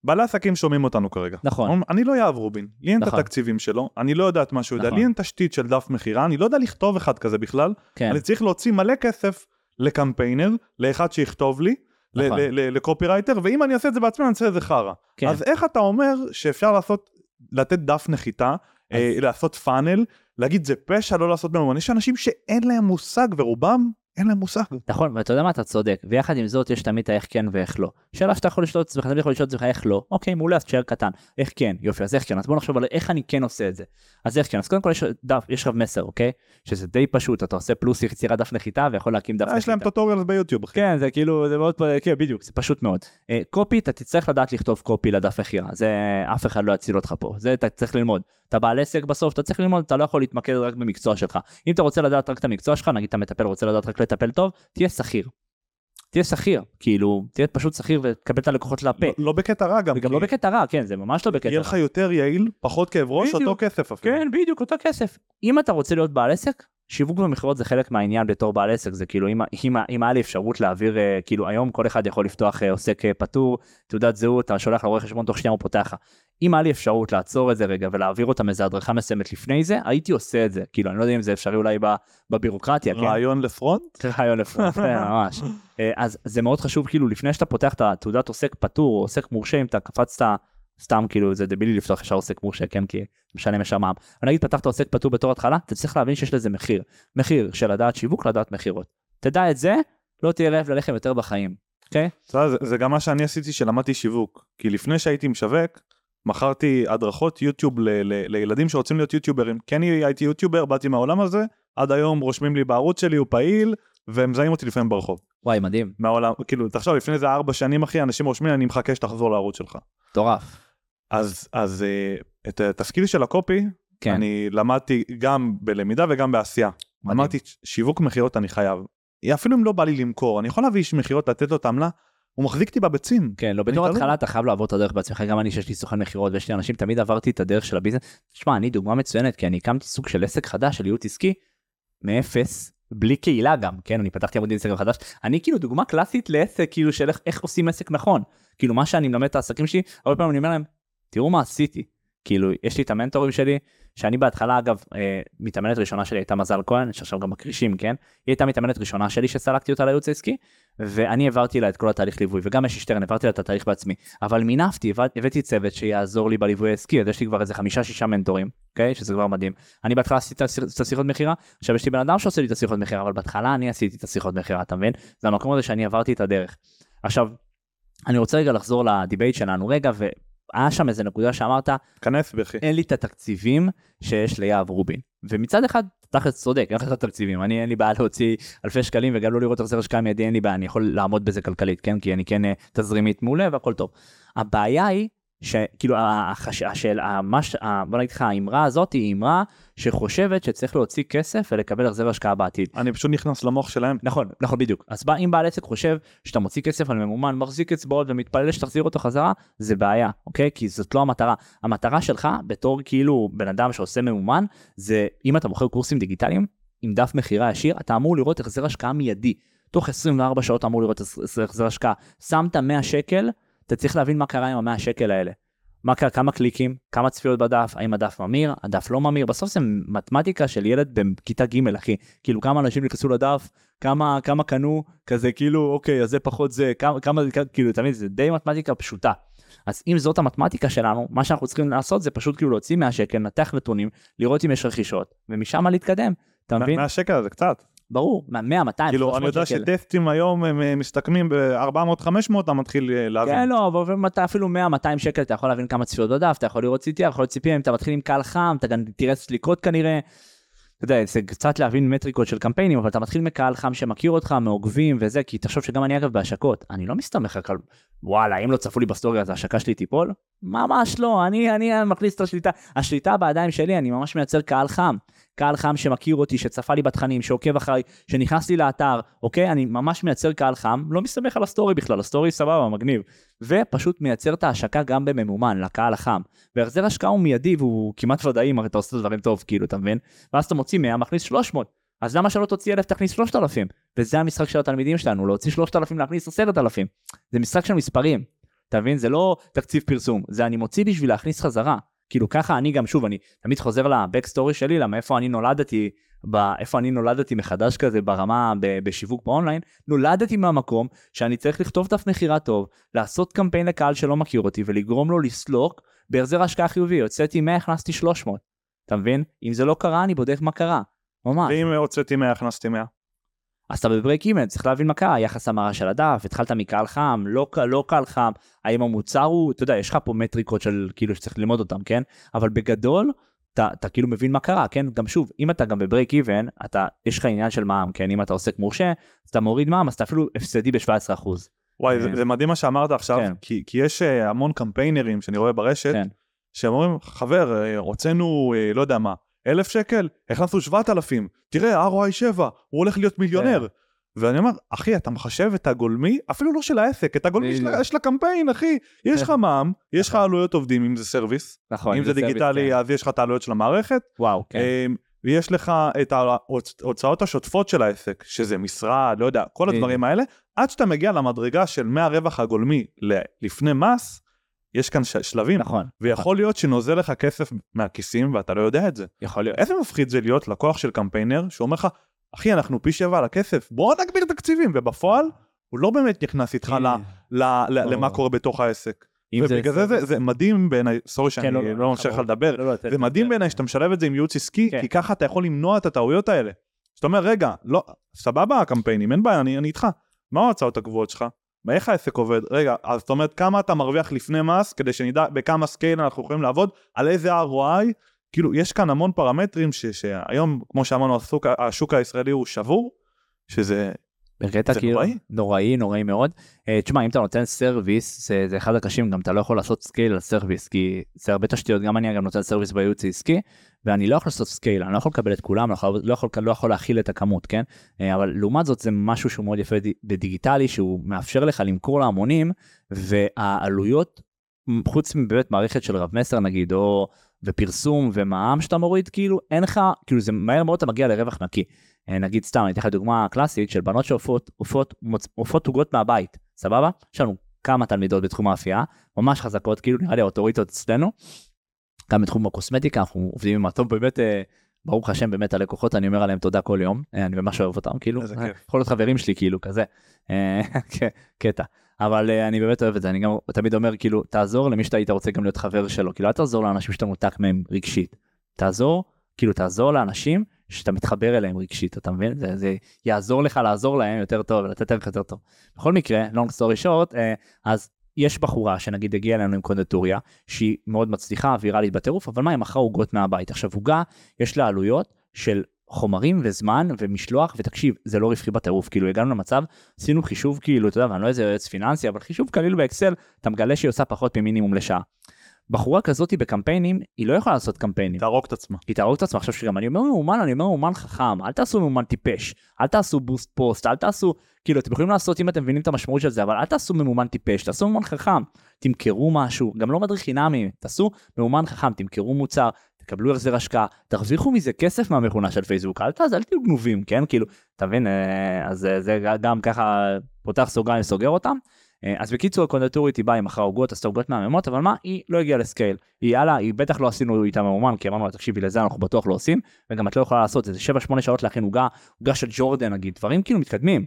בעלי עסקים שומעים אותנו כרגע. נכון. אני לא יהב רובין, לי אין את נכון. התקציבים שלו, אני לא יודע את מה שהוא יודע, נכון. לי אין תשתית של דף מכירה, אני לא יודע לכתוב אחד כזה בכלל, כן, אני צריך להוציא מלא כסף לקמפיינר, לאחד שיכתוב לי, נכון. לקופירייטר, ואם אני אעשה את זה בעצמי אני אעשה את זה חרא. כן. אז איך אתה אומר שאפשר לעשות, לתת דף נחיתה, אה, לעשות פאנל, להגיד זה פשע לא לעשות ממומן, יש אנשים שאין להם מושג ורובם אין להם מושג. נכון, ואתה יודע מה, אתה צודק, ויחד עם זאת יש תמיד האיך כן ואיך לא. שאלה שאתה יכול לשאול את עצמך, אתה יכול לשאול את עצמך איך לא, אוקיי, מעולה, אז תשאר קטן. איך כן, יופי, אז איך כן, אז בוא נחשוב על איך אני כן עושה את זה. אז איך כן, אז קודם כל יש דף, יש רב מסר, אוקיי? שזה די פשוט, אתה עושה פלוס יצירת דף נחיתה ויכול להקים דף אה, יש להם נחיתה. טוטוריאל ביוטיוב. כן, זה כאילו, זה מאוד, כן, בדיוק, זה פשוט מאוד. אה, קופי, אתה תצטרך לדעת לכתוב קופי לדף מכירה, זה אף אחד לא יציל אותך פה, זה אתה צריך ללמוד. אתה בעל עסק בסוף, אתה צריך ללמוד, אתה לא יכול להתמקד רק במקצוע שלך. אם אתה רוצה לדעת רק את המקצוע שלך, נגיד אתה מטפל, רוצה לדעת רק לטפל טוב, תהיה שכיר. תהיה שכיר, כאילו, תהיה פשוט שכיר ותקבל את הלקוחות לפה. לא- לא בקטע רע גם. וגם כי לא בקטע רע, כן, זה ממש לא בקטע יהיה רע. לך יותר יעיל, פחות כאב ראש, בדיוק. אותו כסף אפילו. כן, בדיוק, אותו כסף. אם אתה רוצה להיות בעל עסק, שיווק ומכירות זה חלק מהעניין בתור בעל עסק, זה כאילו אם, אם, אם היה לי אפשרות להעביר, אה, כאילו היום כל אחד יכול לפתוח אה, עוסק אה, פטור, תעודת זהות, אתה שולח לרואה חשבון תוך שנייה הוא פותח לך. אם היה לי אפשרות לעצור את זה רגע ולהעביר אותם איזה הדרכה מסוימת לפני זה, הייתי עושה את זה. כאילו, אני לא יודע אם זה אפשרי אולי בבירוקרטיה, כן? רעיון לפרונט? רעיון לפרונט, כן, ממש. אז זה מאוד חשוב, כאילו, לפני שאתה פותח את התעודת עוסק פטור או עוסק מורשה, אם אתה קפצת, סתם כאילו, זה דבילי לפתוח ישר עוסק מורשה, כן, כי משלם ישר מע"מ. אבל נגיד פתחת עוסק פטור בתור התחלה, אתה צריך להבין שיש לזה מחיר. מחיר של לדעת שיווק, לדעת מכירות. תדע את זה, לא תהיה רעב ללחם יותר בחיים, אוקיי? יודע, זה, זה גם מה שאני עשיתי שלמדתי שיווק. כי לפני שהייתי משווק, מכרתי הדרכות יוטיוב ל, ל, לילדים שרוצים להיות יוטיוברים. כן הייתי יוטיובר, באתי מהעולם הזה, עד היום רושמים לי בערוץ שלי, הוא פעיל, ומזהים אותי לפעמים ברחוב. וואי, מדהים, מהעולם, כאילו, תחשוב, לפני איזה ארבע שנים, אחי, אנשים רושמים, אני מחכה שתחזור לערוץ שלך. מטורף. אז, אז אה, את התפקיד של הקופי, כן, אני למדתי גם בלמידה וגם בעשייה. מדהים. אמרתי, שיווק מכירות אני חייב. אפילו אם לא בא לי למכור, אני יכול להביא איש מכירות, לתת לו את העמלה, הוא מחזיק אותי בביצים. כן, לא, בתור. התחלה אתה חייב לעבור את הדרך בעצמך, גם אני שיש לי סוכן מכירות ויש לי אנשים, תמיד עברתי את הדרך של הביזנס. תשמע, אני דוגמה מצוינת, כי אני הקמתי סוג של עסק חדש של ייעוץ עסקי, מאפס, בלי קהילה גם, כן, אני פתחתי עמוד אינסטגרם חדש, אני כאילו דוגמה קלאסית לעסק, כאילו של איך, איך עושים עסק נכון. כאילו מה שאני מלמד את העסקים שלי, הרבה פעמים אני אומר להם, תראו מה עשיתי. כאילו, יש לי את המנטורים שלי, שאני בהתחלה אגב, אה, מתאמנת ראשונה שלי הייתה מזל כהן, שעכשיו גם מקרישים, כן? היא הייתה מתאמנת ראשונה שלי שסלקתי אותה לייעוץ העסקי, ואני העברתי לה את כל התהליך ליווי, וגם יש שטרן, העברתי לה את התהליך בעצמי, אבל מינפתי, הבאת- הבאתי צוות שיעזור לי בליווי העסקי, אז יש לי כבר איזה חמישה שישה מנטורים, אוקיי? שזה כבר מדהים. אני בהתחלה עשיתי את השיחות מכירה, עכשיו יש לי בן אדם שעושה לי את השיחות מכירה, אבל בהתחלה אני עשיתי את השיחות מכירה, אתה מבין? זה המקום הזה שאני עברתי את הדרך. עכשיו, אני רוצה רגע לחזור לדיבייט שלנו רגע, והיה שם איזה נקודה שאמרת, כנס בכי. אין לי את התקציבים שיש ליהב רובין. ומצד אחד, תכלס צודק, אין לך את התקציבים, אני אין לי בעיה להוציא אלפי שקלים וגם לא לראות החזר השקעה מיידי, אין לי בעיה, אני יכול לעמוד בזה כלכלית, כן? כי אני כן אה, תזרימית מעולה והכל טוב. הבעיה היא, שכאילו, החש... השאלה, המש... בוא נגיד לך, האמרה הזאת היא אמרה שחושבת שצריך להוציא כסף ולקבל החזר השקעה בעתיד. אני פשוט נכנס למוח שלהם. נכון, נכון בדיוק. אז בא, אם בעל עסק חושב שאתה מוציא כסף על ממומן, מחזיק אצבעות ומתפלל שתחזיר אותו חזרה, זה בעיה, אוקיי? כי זאת לא המטרה. המטרה שלך, בתור כאילו בן אדם שעושה ממומן, זה אם אתה מוכר קורסים דיגיטליים, עם דף מכירה ישיר, אתה אמור לראות החזר השקעה מיידי. תוך 24 שעות אמור לראות החזר השקעה. שמת 100 שקל, אתה צריך להבין מה קרה עם ה-100 שקל האלה. מה קרה, כמה קליקים, כמה צפיות בדף, האם הדף ממיר, הדף לא ממיר, בסוף זה מתמטיקה של ילד בכיתה ג' אחי, כאילו כמה אנשים נכנסו לדף, כמה, כמה קנו, כזה כאילו אוקיי אז זה פחות זה, כמה, כמה כאילו מבין, זה די מתמטיקה פשוטה. אז אם זאת המתמטיקה שלנו, מה שאנחנו צריכים לעשות זה פשוט כאילו להוציא 100 שקל, לנתח נתונים, לראות אם יש רכישות, ומשם להתקדם, אתה מבין? מהשקל זה קצת. ברור, 100, 200, כאילו, אני יודע שקל. שטסטים היום הם אה, מסתכמים ב-400-500, אתה מתחיל אה, להבין. כן, לא, אבל אתה אפילו 100-200 שקל, אתה יכול להבין כמה צפיות בדף, אתה יכול לראות CTR, יכול להיות CPM, אתה מתחיל עם קהל חם, אתה גם תראה סליקות כנראה. אתה יודע, זה קצת להבין מטריקות של קמפיינים, אבל אתה מתחיל מקהל חם שמכיר אותך, מעוקבים וזה, כי תחשוב שגם אני אגב בהשקות, אני לא מסתמך רק על וואלה, אם לא צפו לי בסטורי אז ההשקה שלי תיפול? ממש לא, אני, אני מכניס את השליטה, השליטה בידיים שלי, אני ממש מייצר קהל חם. קהל חם שמכיר אותי, שצפה לי בתכנים, שעוקב אחריי, שנכנס לי לאתר, אוקיי? אני ממש מייצר קהל חם, לא מסתמך על הסטורי בכלל, הסטורי סבבה, מגניב. ופשוט מייצר את ההשקה גם בממומן, לקהל החם. והחזר השקעה הוא מיידי והוא כמעט ודאי, הרי אתה עושה דברים טוב, כאילו, אתה מבין? ואז אתה מוציא 100, מכניס 300. אז למה שלא תוציא 1,000, תכניס 3,000? וזה המשחק של התלמידים שלנו, להוציא 3,000, להכניס 10,000. זה משחק של מספרים. אתה מבין? זה לא תקציב פרסום, זה אני מוציא בשביל להכניס חזרה. כאילו ככה אני גם, שוב, אני תמיד חוזר לבק סטורי שלי, למה איפה אני נולדתי, ב- איפה אני נולדתי מחדש כזה ברמה ב- בשיווק באונליין, נולדתי מהמקום שאני צריך לכתוב דף מכירה טוב, לעשות קמפיין לקהל שלא מכיר אותי ולגרום לו לסלוק בהחזר השקעה חיובי, הוצאתי 100, הכנסתי 300. אתה מבין? אם זה לא קרה, אני בודק מה קרה. ממש. ואם הוצאתי 100, הכנסתי 100. אז אתה בברייק אימן, צריך להבין מה קרה, יחס המרה של הדף, התחלת מקהל חם, לא, לא קהל חם, האם המוצר הוא, אתה יודע, יש לך פה מטריקות של כאילו שצריך ללמוד אותם, כן? אבל בגדול, אתה, אתה כאילו מבין מה קרה, כן? גם שוב, אם אתה גם בברייק איבן, אתה, יש לך עניין של מע"מ, כן? אם אתה עוסק מורשה, אז אתה מוריד מע"מ, אז אתה אפילו הפסדת ב-17%. וואי, כן. זה, זה מדהים מה שאמרת עכשיו, כן. כי, כי יש אה, המון קמפיינרים שאני רואה ברשת, כן. שהם אומרים, חבר, אה, הוצאנו, אה, לא יודע מה, אלף שקל, הכנסנו שבעת אלפים, תראה, ROI 7, הוא הולך להיות מיליונר. כן. ואני אומר, אחי, אתה מחשב את הגולמי, אפילו לא של העסק, את הגולמי של. של הקמפיין, אחי. יש לך מע"מ, יש לך נכון. עלויות עובדים, אם זה סרוויס, נכון. אם זה דיגיטלי, כן. אז יש לך את העלויות של המערכת, וואו, כן. אמ, ויש לך את ההוצאות השוטפות של העסק, שזה משרד, לא יודע, כל. הדברים האלה, עד שאתה מגיע למדרגה של מהרווח הגולמי לפני מס, יש כאן ש- שלבים, נכון. ויכול להיות שנוזל לך כסף מהכיסים ואתה לא יודע את זה. יכול להיות. איזה מפחיד זה להיות לקוח של קמפיינר שאומר לך, אחי, אנחנו פי שבע על הכסף, בוא נגביר תקציבים, ובפועל הוא לא באמת נכנס איתך ל- ל- ל- ברור. למה קורה בתוך העסק. ובגלל זה זה- זה מדהים בעיניי, סורי שאני כן, לא, לא, לא ממשיך לך. לדבר, לא, לא, זה מדהים בעיניי שאתה משלב את זה עם ייעוץ עסקי, כן. כי ככה אתה יכול למנוע את הטעויות האלה. זאת אומרת, רגע, לא, סבבה הקמפיינים, אין בעיה, אני, אני איתך. מה ההוצאות הקבועות שלך? איך העסק עובד? רגע, אז זאת אומרת, כמה אתה מרוויח לפני מס, כדי שנדע בכמה scale אנחנו יכולים לעבוד, על איזה ROI, כאילו, יש כאן המון פרמטרים ש, שהיום, כמו שאמרנו, השוק, השוק הישראלי הוא שבור, שזה, בקטע כאילו נוראי. נוראי נוראי מאוד. אה, תשמע אם אתה נותן סרוויס זה, זה אחד הקשים גם אתה לא יכול לעשות scale על סרוויס כי זה הרבה תשתיות גם אני אגב נותן סרוויס בייעוץ העסקי ואני לא יכול לעשות scale אני לא יכול לקבל את כולם לא יכול, לא יכול, לא יכול להכיל את הכמות כן אה, אבל לעומת זאת זה משהו שהוא מאוד יפה בדיגיטלי שהוא מאפשר לך למכור להמונים והעלויות חוץ מבאמת מערכת של רב מסר נגיד או ופרסום ומע"מ שאתה מוריד כאילו אין לך כאילו זה מהר מאוד אתה מגיע לרווח נקי. אה, נגיד סתם, אני אתן לך דוגמה קלאסית של בנות שאופות עוגות מהבית, סבבה? יש לנו כמה תלמידות בתחום האפייה, ממש חזקות, כאילו נראה לי האוטוריטות אצלנו. גם בתחום הקוסמטיקה, אנחנו עובדים עם הטוב, באמת, אה, ברוך השם, באמת הלקוחות, אני אומר עליהם תודה כל יום, אה, אני ממש אוהב אותם, כאילו, אה. יכול להיות חברים שלי, כאילו, כזה, אה, קטע. אבל אה, אני באמת אוהב את זה, אני גם תמיד אומר, כאילו, תעזור למי שאתה היית רוצה גם להיות חבר שלו, כאילו, אל תעזור לאנשים שאתה מנותק מהם רגשית. תעזור, כאילו, תעזור לאנשים שאתה מתחבר אליהם רגשית, אתה מבין? זה, זה יעזור לך לעזור להם יותר טוב ולתת ערך יותר טוב. בכל מקרה, long story short, אה, אז יש בחורה שנגיד הגיעה אלינו עם קונדטוריה, שהיא מאוד מצליחה, ויראלית בטירוף, אבל מה, היא מכרה עוגות מהבית. עכשיו, עוגה, יש לה עלויות של חומרים וזמן ומשלוח, ותקשיב, זה לא רווחי בטירוף, כאילו הגענו למצב, עשינו חישוב כאילו, אתה יודע, ואני לא איזה יועץ פיננסי, אבל חישוב קליל באקסל, אתה מגלה שהיא עושה פחות ממינימום לשעה. בחורה כזאתי בקמפיינים, היא לא יכולה לעשות קמפיינים. תהרוג את עצמה. היא תהרוג את עצמה עכשיו שגם אני אומר מאומן אני אומר מאומן חכם אל תעשו מאומן טיפש אל תעשו בוסט פוסט אל תעשו כאילו אתם יכולים לעשות אם אתם מבינים את המשמעות של זה אבל אל תעשו ממומן טיפש תעשו ממומן חכם תמכרו משהו גם לא מדריך חינמי תעשו ממומן חכם תמכרו מוצר תקבלו החזר השקעה תרוויחו מזה כסף מהמכונה של פייסבוק אל תעז אל תהיו גנובים כן כאילו אתה מבין אה, אז אה, זה גם ככה פותח סוגריים סוגר אותם. אה, אז בקיצור הקונדטורית היא באה עם מכרה עוגות עשתה עוגות מהממות אבל מה היא לא הגיעה לסקייל היא יאללה היא בטח לא עשינו איתה ממומן כי אמרנו לה תקשיבי לזה אנחנו בטוח לא עושים וגם את לא יכולה לעשות את זה 7-8 שעות להכין עוגה עוגה של ג'ורדן נגיד דברים כאילו מתקדמים.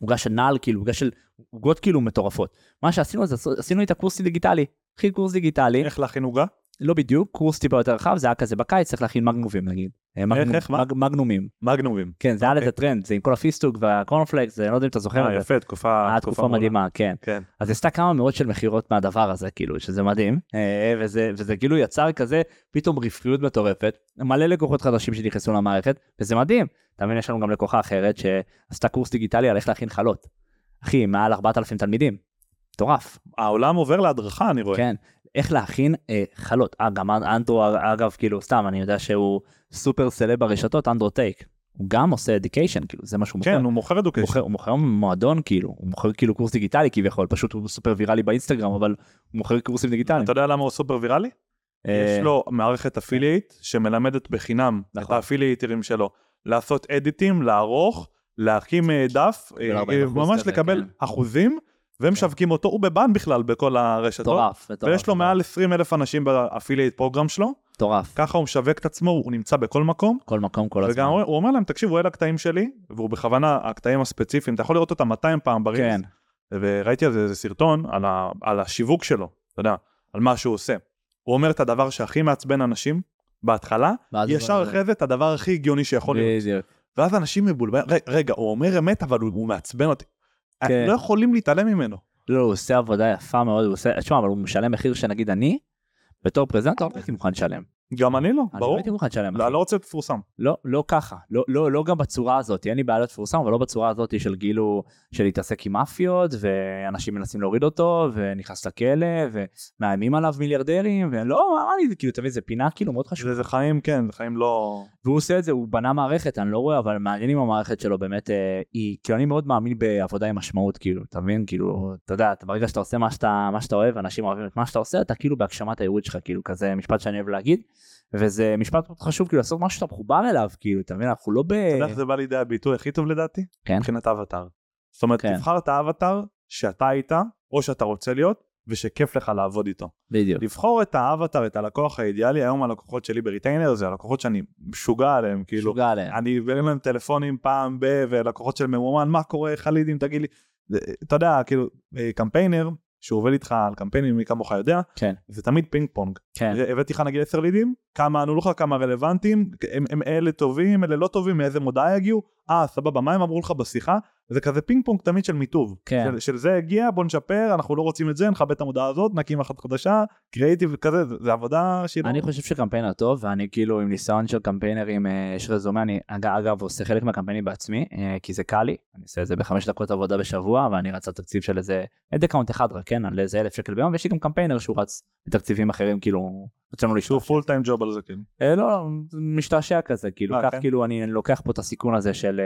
עוגה של נעל כאילו עוגה של עוגות כאילו מטורפות מה שעשינו זה עשינו איתה קורס דיגיטלי. הכי קורס דיגיטלי איך להכין עוגה? לא בדיוק קורס טיפה יותר רחב זה היה כזה בקיץ צריך להכין מגנובים נגיד. אה, מגנום- איך? מג- מגנומים מגנובים. כן זה היה אוקיי. לזה טרנד זה עם כל הפיסטוק והקורנפלקס זה לא יודע אם אתה זוכר. אה, יפה, תקופה היה תקופה. מדהימה כן. כן. אז עשתה כמה מאות של מכירות מהדבר הזה כאילו שזה מדהים אה, וזה וזה כאילו יצר כזה פתאום רווחיות מטורפת מלא לקוחות חדשים שנכנסו למערכת וזה מדהים. אתה מבין יש לנו גם לקוחה אחרת שעשתה קורס דיגיטלי על איך להכין חלות. אחי מעל 4,000 תלמידים. מטורף. העולם עובר להדרכה, אני רואה. כן. איך להכין אה, חלות. אה, גם אנדרו אגב כאילו סתם אני יודע שהוא סופר סלב ברשתות אנדרו טייט. הוא גם עושה education כאילו זה מה שהוא מוכר. כן, הוא מוכר הוא education. מוכר, הוא מוכר מועדון כאילו, הוא מוכר כאילו קורס דיגיטלי כביכול, פשוט הוא סופר ויראלי באינסטגרם, אבל הוא מוכר קורסים דיגיטליים. אתה יודע למה הוא סופר ויראלי? אה, יש לו מערכת affiliate שמלמדת בחינם את נכון. האפילייטרים שלו לעשות edit ים, לערוך, להקים אה, דף, אה, של 40% אה, ממש לקבל כן. אחוזים, והם משווקים אותו, הוא ב ban בכלל בכל הרשתות, מטורף, מטורף. ויש לו מעל 20 אלף אנשים ב affiliate program שלו, מטורף. ככה הוא משווק את עצמו, הוא נמצא בכל מקום, כל מקום, כל הזמן. וגם הוא הוא אומר להם, תקשיבו, אלה הקטעים שלי, והוא בכוונה, הקטעים הספציפיים, אתה יכול לראות אותם 200 פעם ב Reels, כן, וראיתי על זה איזה סרטון על, ה, על השיווק שלו, אתה יודע, על מה שהוא עושה. הוא אומר את הדבר שהכי מעצבן אנשים בהתחלה, ישר אחרי זה את הדבר הכי הגיוני שיכול להיות. בדיוק. ואז אנשים מבולבלים, "רגע, רגע, הוא אומר אמת, אבל הוא, הוא מעצבן אותי. כן. לא יכולים להתעלם ממנו. לא, הוא עושה עבודה יפה מאוד, הוא עושה, תשמע, אבל הוא משלם מחיר שנגיד אני, בתור פרזנטור, לא הייתי מוכן לשלם. גם אני לא, אני לא ברור. הייתי מוכן לשלם. לא. אני לא רוצה להיות מפורסם. לא, לא ככה, לא, לא, לא גם בצורה הזאת, אין לי בעיה להיות מפורסם, אבל לא בצורה הזאת של כאילו, של להתעסק עם מאפיות, ואנשים מנסים להוריד אותו, ונכנס לכלא, ומאיימים עליו מיליארדרים, ולא, מה אני, כאילו, תבין, זה פינה כאילו מאוד חשובה. זה, זה חיים, כן, זה חיים לא... והוא עושה את זה, הוא בנה מערכת, אני לא רואה, אבל מעניין אם המערכת שלו באמת, אה, היא, כאילו, אני מאוד מאמין בעבודה עם משמעות, כאילו, אתה מבין? כאילו, אתה יודע, ברגע שאתה עושה מה שאתה, מה שאתה אוהב, אנשים אוהבים את מה שאתה עושה, אתה כאילו בהגשמת הייעוד שלך, כאילו, כזה משפט שאני אוהב להגיד, וזה משפט מאוד חשוב, כאילו, לעשות משהו שאתה מחובר אליו, כאילו, אתה מבין? אנחנו לא ב... אתה יודע איך זה בא לידי הביטוי הכי טוב לדעתי? כן. מבחינת אבטאר. זאת אומרת, כן. תבחר את האבטאר שאתה היית, או שאתה רוצה להיות, ושכיף לך לעבוד איתו. בדיוק. לבחור את האבטאר, את הלקוח האידיאלי, היום הלקוחות שלי בריטיינר זה הלקוחות שאני משוגע עליהם, כאילו, משוגע עליהם. אני אביא להם טלפונים פעם ב... ולקוחות של ממומן, מה קורה, הלידים, תגיד לי. אתה יודע, כאילו, אה, קמפיינר, שהוא עובד איתך על קמפיינים, מי כמוך יודע, כן, זה תמיד פינג פונג. כן, הבאתי לך נגיד 10 לידים, כמה ענו לך, כמה רלוונטיים, הם, הם אלה טובים, אלה לא טובים, מאיזה מודעה הגיעו, אה סבבה, מה הם אמרו לך בשיחה? זה כזה פינג פונג תמיד של מיטוב. כן. של, של זה הגיע, בוא נשפר, אנחנו לא רוצים את זה, נכבה את המודעה הזאת, נקים אחת חדשה, קריאיטיב כזה, זה, זה עבודה שהיא. אני חושב שקמפיינר טוב, ואני כאילו עם ניסיון של קמפיינרים, אה, יש רזומה, אני אג- אגב עושה חלק מהקמפיינים בעצמי, אה, כי זה קל לי, אני עושה את זה בחמש דקות עבודה בשבוע, ואני רץ על תקציב של איזה ad account אחד רק, כן, על איזה אלף שקל ביום, ויש לי גם קמפיינר שהוא רץ בתקציבים אחרים, כאילו, שהוא לשאוף. full time job על זה כאילו. אה, לא, לא, משתעשע כזה, כאילו, כך כן? כאילו אני לוקח פה את הסיכון הזה של,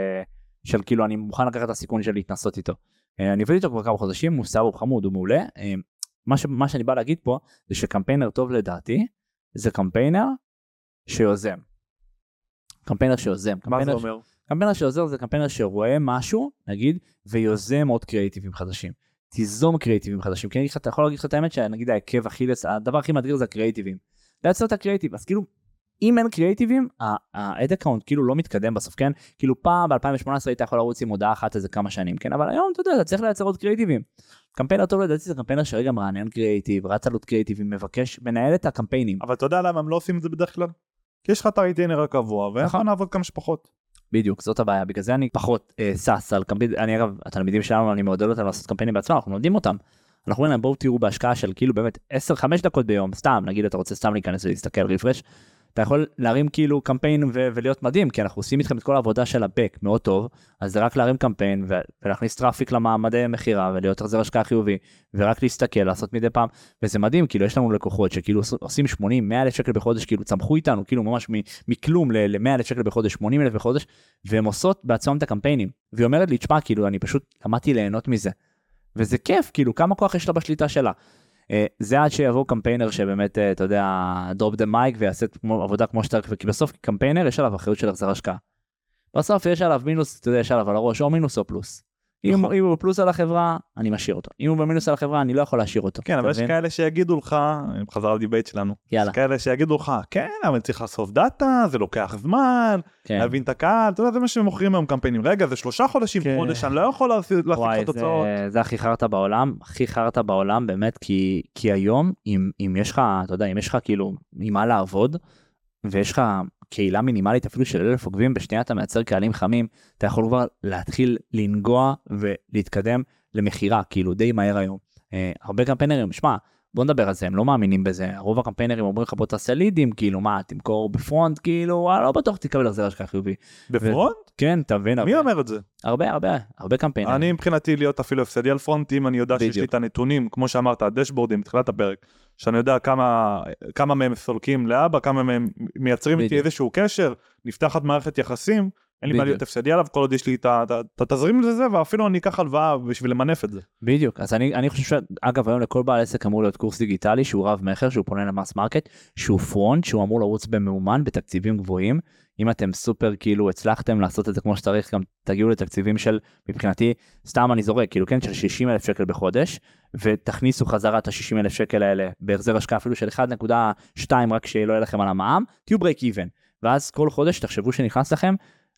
של כאילו אני מוכן לקחת את הסיכון של להתנסות איתו. אה, אני עובד איתו כבר כמה חודשים, הוא הוא חמוד, הוא מעולה. אה, מה, ש, מה שאני בא להגיד פה, זה שקמפיינר טוב לדעתי, זה קמפיינר שיוזם. קמפיינר שיוזם. מה זה קמפיינר, אומר? קמפיינר שעוזר זה קמפיינר שרואה משהו, נגיד, ויוזם עוד קריאיטיבים חדשים. תיזום קריאיטיבים חדשים. כי אני אתה יכול להגיד לך את האמת שנגיד העקב אכילס, הדבר הכי מאתגר זה הקריאיטיבים. לייצר את הקריאיטיב, אז כאילו, אם אין קריאיטיבים, ה ad account כאילו לא מתקדם בסוף, כן? כאילו פעם ב-2018 היית יכול לרוץ עם מודעה אחת איזה כמה שנים, כן? אבל היום אתה יודע, אתה צריך לייצר עוד קריאיטיבים. קמפיינר טוב לדעתי זה קמפיינר שרגע מרענן קריאיטיב, רץ על עוד קריאיטיבים, מבקש, מנהל את הקמפיינים. אבל אתה יודע למה הם לא עושים את זה בדרך כלל? כי יש לך את הריטיינר הקבוע, נכון. ואנחנו נעבוד כמה שפחות. בדיוק, זאת הבעיה, בגלל זה אני פחות אה, שש על קמפיין, אני אגב, התלמידים שלנו, אני מעודד אותם לעשות קמפיינים בעצמם, אנחנו מלמדים אותם. אנחנו אומרים להם בואו תראו בהשקעה של כאילו באמת 10-5 דקות ביום, סתם, נגיד אתה רוצה סתם להיכנס ולהסתכל refresh, אתה יכול להרים כאילו קמפיין ו- ולהיות מדהים, כי אנחנו עושים איתכם את כל העבודה של ה back מאוד טוב, אז זה רק להרים קמפיין ו- ולהכניס traffic לעמודי מכירה ולהיות החזר השקעה חיובי, ורק להסתכל, לעשות מדי פעם, וזה מדהים, כאילו יש לנו לקוחות שכאילו עוש- עושים 80-100 אלף שקל בחודש, כאילו צמחו איתנו, כאילו ממש מכלום ל-100 אלף שקל בחודש, 80 אלף בחודש, והן עושות בעצמן את הקמפיינים. והיא אומרת לי, תשמע, כאילו, אני פשוט למדתי ליהנות מזה. וזה כיף, כאילו, כמה כוח יש לה בשליטה שלה. Uh, זה עד שיבוא קמפיינר שבאמת, uh, אתה יודע, drop the mic ויעשה עבודה כמו שצריך, כי בסוף קמפיינר יש עליו אחריות של החזר השקעה. בסוף יש עליו מינוס, אתה יודע, יש עליו על הראש או מינוס או פלוס. אם. אם הוא בפלוס על החברה, אני משאיר אותו. אם הוא במינוס על החברה, אני לא יכול להשאיר אותו. כן, אבל יש? כאלה שיגידו לך, חזרה ל debate שלנו, יאללה, יש כאלה שיגידו לך, כן, אבל צריך לאסוף data, זה לוקח זמן, כן. להבין את הקהל, אתה יודע, זה מה שמוכרים היום קמפיינים. רגע, זה שלושה חודשים, כן. חודש, אני לא יכול להשיג להשיג וואי, לך תוצאות. זה, זה הכי חרטא בעולם, הכי חרטא בעולם באמת, כי, כי היום, אם, אם יש לך, אתה יודע, אם יש לך כאילו עם מה לעבוד, ויש לך קהילה מינימלית אפילו של אלף עוקבים, בשנייה אתה מייצר קהלים חמים, אתה יכול כבר להתחיל לנגוע ולהתקדם למכירה, כאילו די מהר היום. אה, הרבה קמפיינרים, שמע, בוא נדבר על זה, הם לא מאמינים בזה, רוב הקמפיינרים אומרים לך בוא תעשה לידים, כאילו מה, תמכור בפרונט, כאילו, וואלה, לא בטוח תקבל החזר השקעה חיובי. ב front? כן, אתה מבין, מי אומר את זה? הרבה, הרבה, הרבה קמפיינרים. אני מבחינתי להיות אפילו הפסדי על front, אם אני יודע שיש לי בדיוק. את הנתונים, כמו שאמרת, ה dashboardים, בתחילת הפרק, שאני יודע כמה כמה מהם עולים לי הלאה, כמה מהם מייצרים איתי בדיוק. איזשהו קשר, נפתחת מערכת יחסים, אין לי מה. להיות הפסדי עליו, כל עוד יש לי את התזרים לזה, ואפילו אני אקח הלוואה בשביל למנף את זה. בדיוק, אז אני, אני חושב שאגב היום לכל בעל עסק אמור להיות קורס דיגיטלי שהוא רב מכר, שהוא פונה ל mass market, שהוא front, שהוא אמור לרוץ בממומן בתקציבים גבוהים. אם אתם סופר כאילו הצלחתם לעשות את זה כמו שצריך, גם תגיעו לתקציבים של, מבחינתי, סתם אני זורק, כאילו כן, של 60 אלף שקל בחודש, ותכניסו חזרה את ה-60 אלף שקל האלה בהחזר השקעה אפילו של 1.2 רק שלא יהיה לכם על המע"מ, תהיו break even. ואז כל חודש תחשבו שנכנס לכם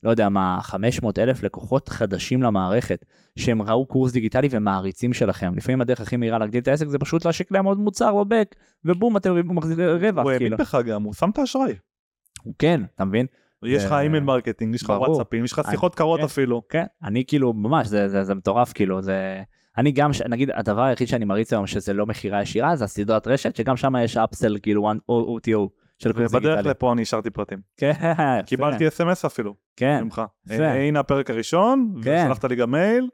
לא יודע מה, 500 אלף לקוחות חדשים למערכת, שהם ראו קורס דיגיטלי ומעריצים שלכם. לפעמים הדרך הכי מהירה להגדיל את העסק זה פשוט להשיק להם עוד מוצר ב back, ובום, אתם מחזירים רווח, הוא כאילו. האמין בך גם, הוא שם את האשראי. כן, אתה מבין? יש לך email marketing, יש לך. וואטסאפים, יש לך שיחות קרות כן. אפילו. כן, אני כאילו, ממש, זה, מטורף, כאילו, זה... אני גם, נגיד, הדבר היחיד שאני מריץ היום שזה לא מכירה ישירה, זה הסדרת רשת, שגם שם יש upsell, כאילו, one- OTO של קורס ומדריך דיגיטלי. לפה אני השארתי פרטים. כן, קיבלתי אס.אם.אס אפילו, כן, ממך. הנה הפרק הראשון, כן. ושלחת לי גם מייל,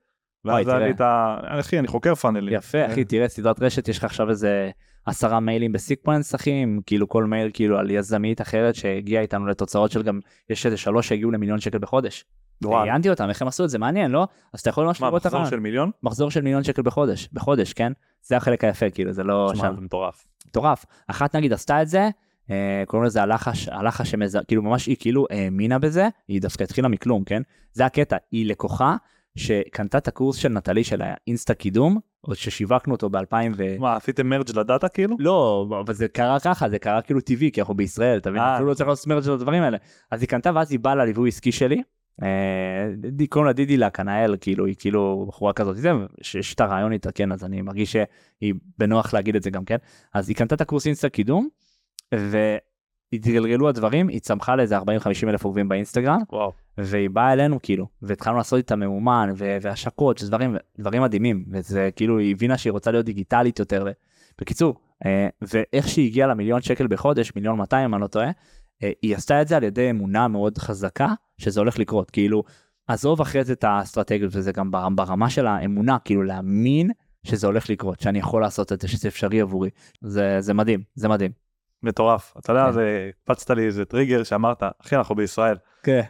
ואז היה. לי את ה... אחי, אני חוקר funnelים. יפה, אחי, תראה, סדרת רשת, יש לך עכשיו איזה עשרה מיילים ב sequence, אחי, עם כאילו כל מייל כאילו על יזמית אחרת שהגיעה איתנו לתוצאות של גם, יש איזה שלוש שהגיעו למיליון שקל בחודש. ראיינתי אותם, איך הם עשו את זה, מעניין, לא? אז אתה יכול ממש מה, לראות את מחזור, ראיון. של מיליון? מחזור של מיליון שקל בחודש, בחודש, כן? זה החלק היפה, כאילו, זה לא... תשמע, שם- זה מטורף. מטורף. אחת נגיד עשתה את זה, קוראים לזה הלחש, הלחש שמז... כאילו ממש היא כאילו האמינה בזה, היא דווקא התחילה מכלום, כן? זה הקטע, היא לקוחה שקנתה את הקורס של נטלי של האינסטה קידום, עוד ששיווקנו אותו ב-2000 ו... מה, עשיתם merge ל data כאילו? לא, אבל זה קרה ככה, זה קרה כאילו טבעי, כי אנחנו בישראל, אתה מבין? אה. אפילו לא צריך לעשות merge של הדברים האלה. אז היא קנתה ואז היא באה לליווי עסקי שלי, אה, קוראים לה דידי לקנאל, כאילו, היא כאילו בחורה כזאת, שיש את הרעיון איתה, כן, אז אני מרגיש שהיא בנוח להגיד את זה גם כן. אז היא קנתה את הקורס אינסטה קידום, והתגלגלו הדברים, היא צמחה לאיזה 40-50 אלף עוקבים באינסטגרם, וואו. והיא באה אלינו כאילו, והתחלנו לעשות איתה ממומן והשקות, שזה דברים, דברים מדהימים, וזה כאילו היא הבינה שהיא רוצה להיות דיגיטלית יותר. ו- בקיצור, אה, ואיך שהיא הגיעה למיליון שקל בחודש, מיליון 200 אם אני לא טועה, אה, היא עשתה את זה על ידי אמונה מאוד חזקה שזה הולך לקרות, כאילו, עזוב אחרי זה את האסטרטגיות וזה גם בר- ברמה של האמונה, כאילו להאמין שזה הולך לקרות, שאני יכול לעשות את זה, שזה אפשרי עבורי. זה, זה מדהים, זה מדהים. מטורף. אתה יודע, כן. זה קפצת לי איזה טריגר שאמרת, אחי, אנחנו בישראל. כן.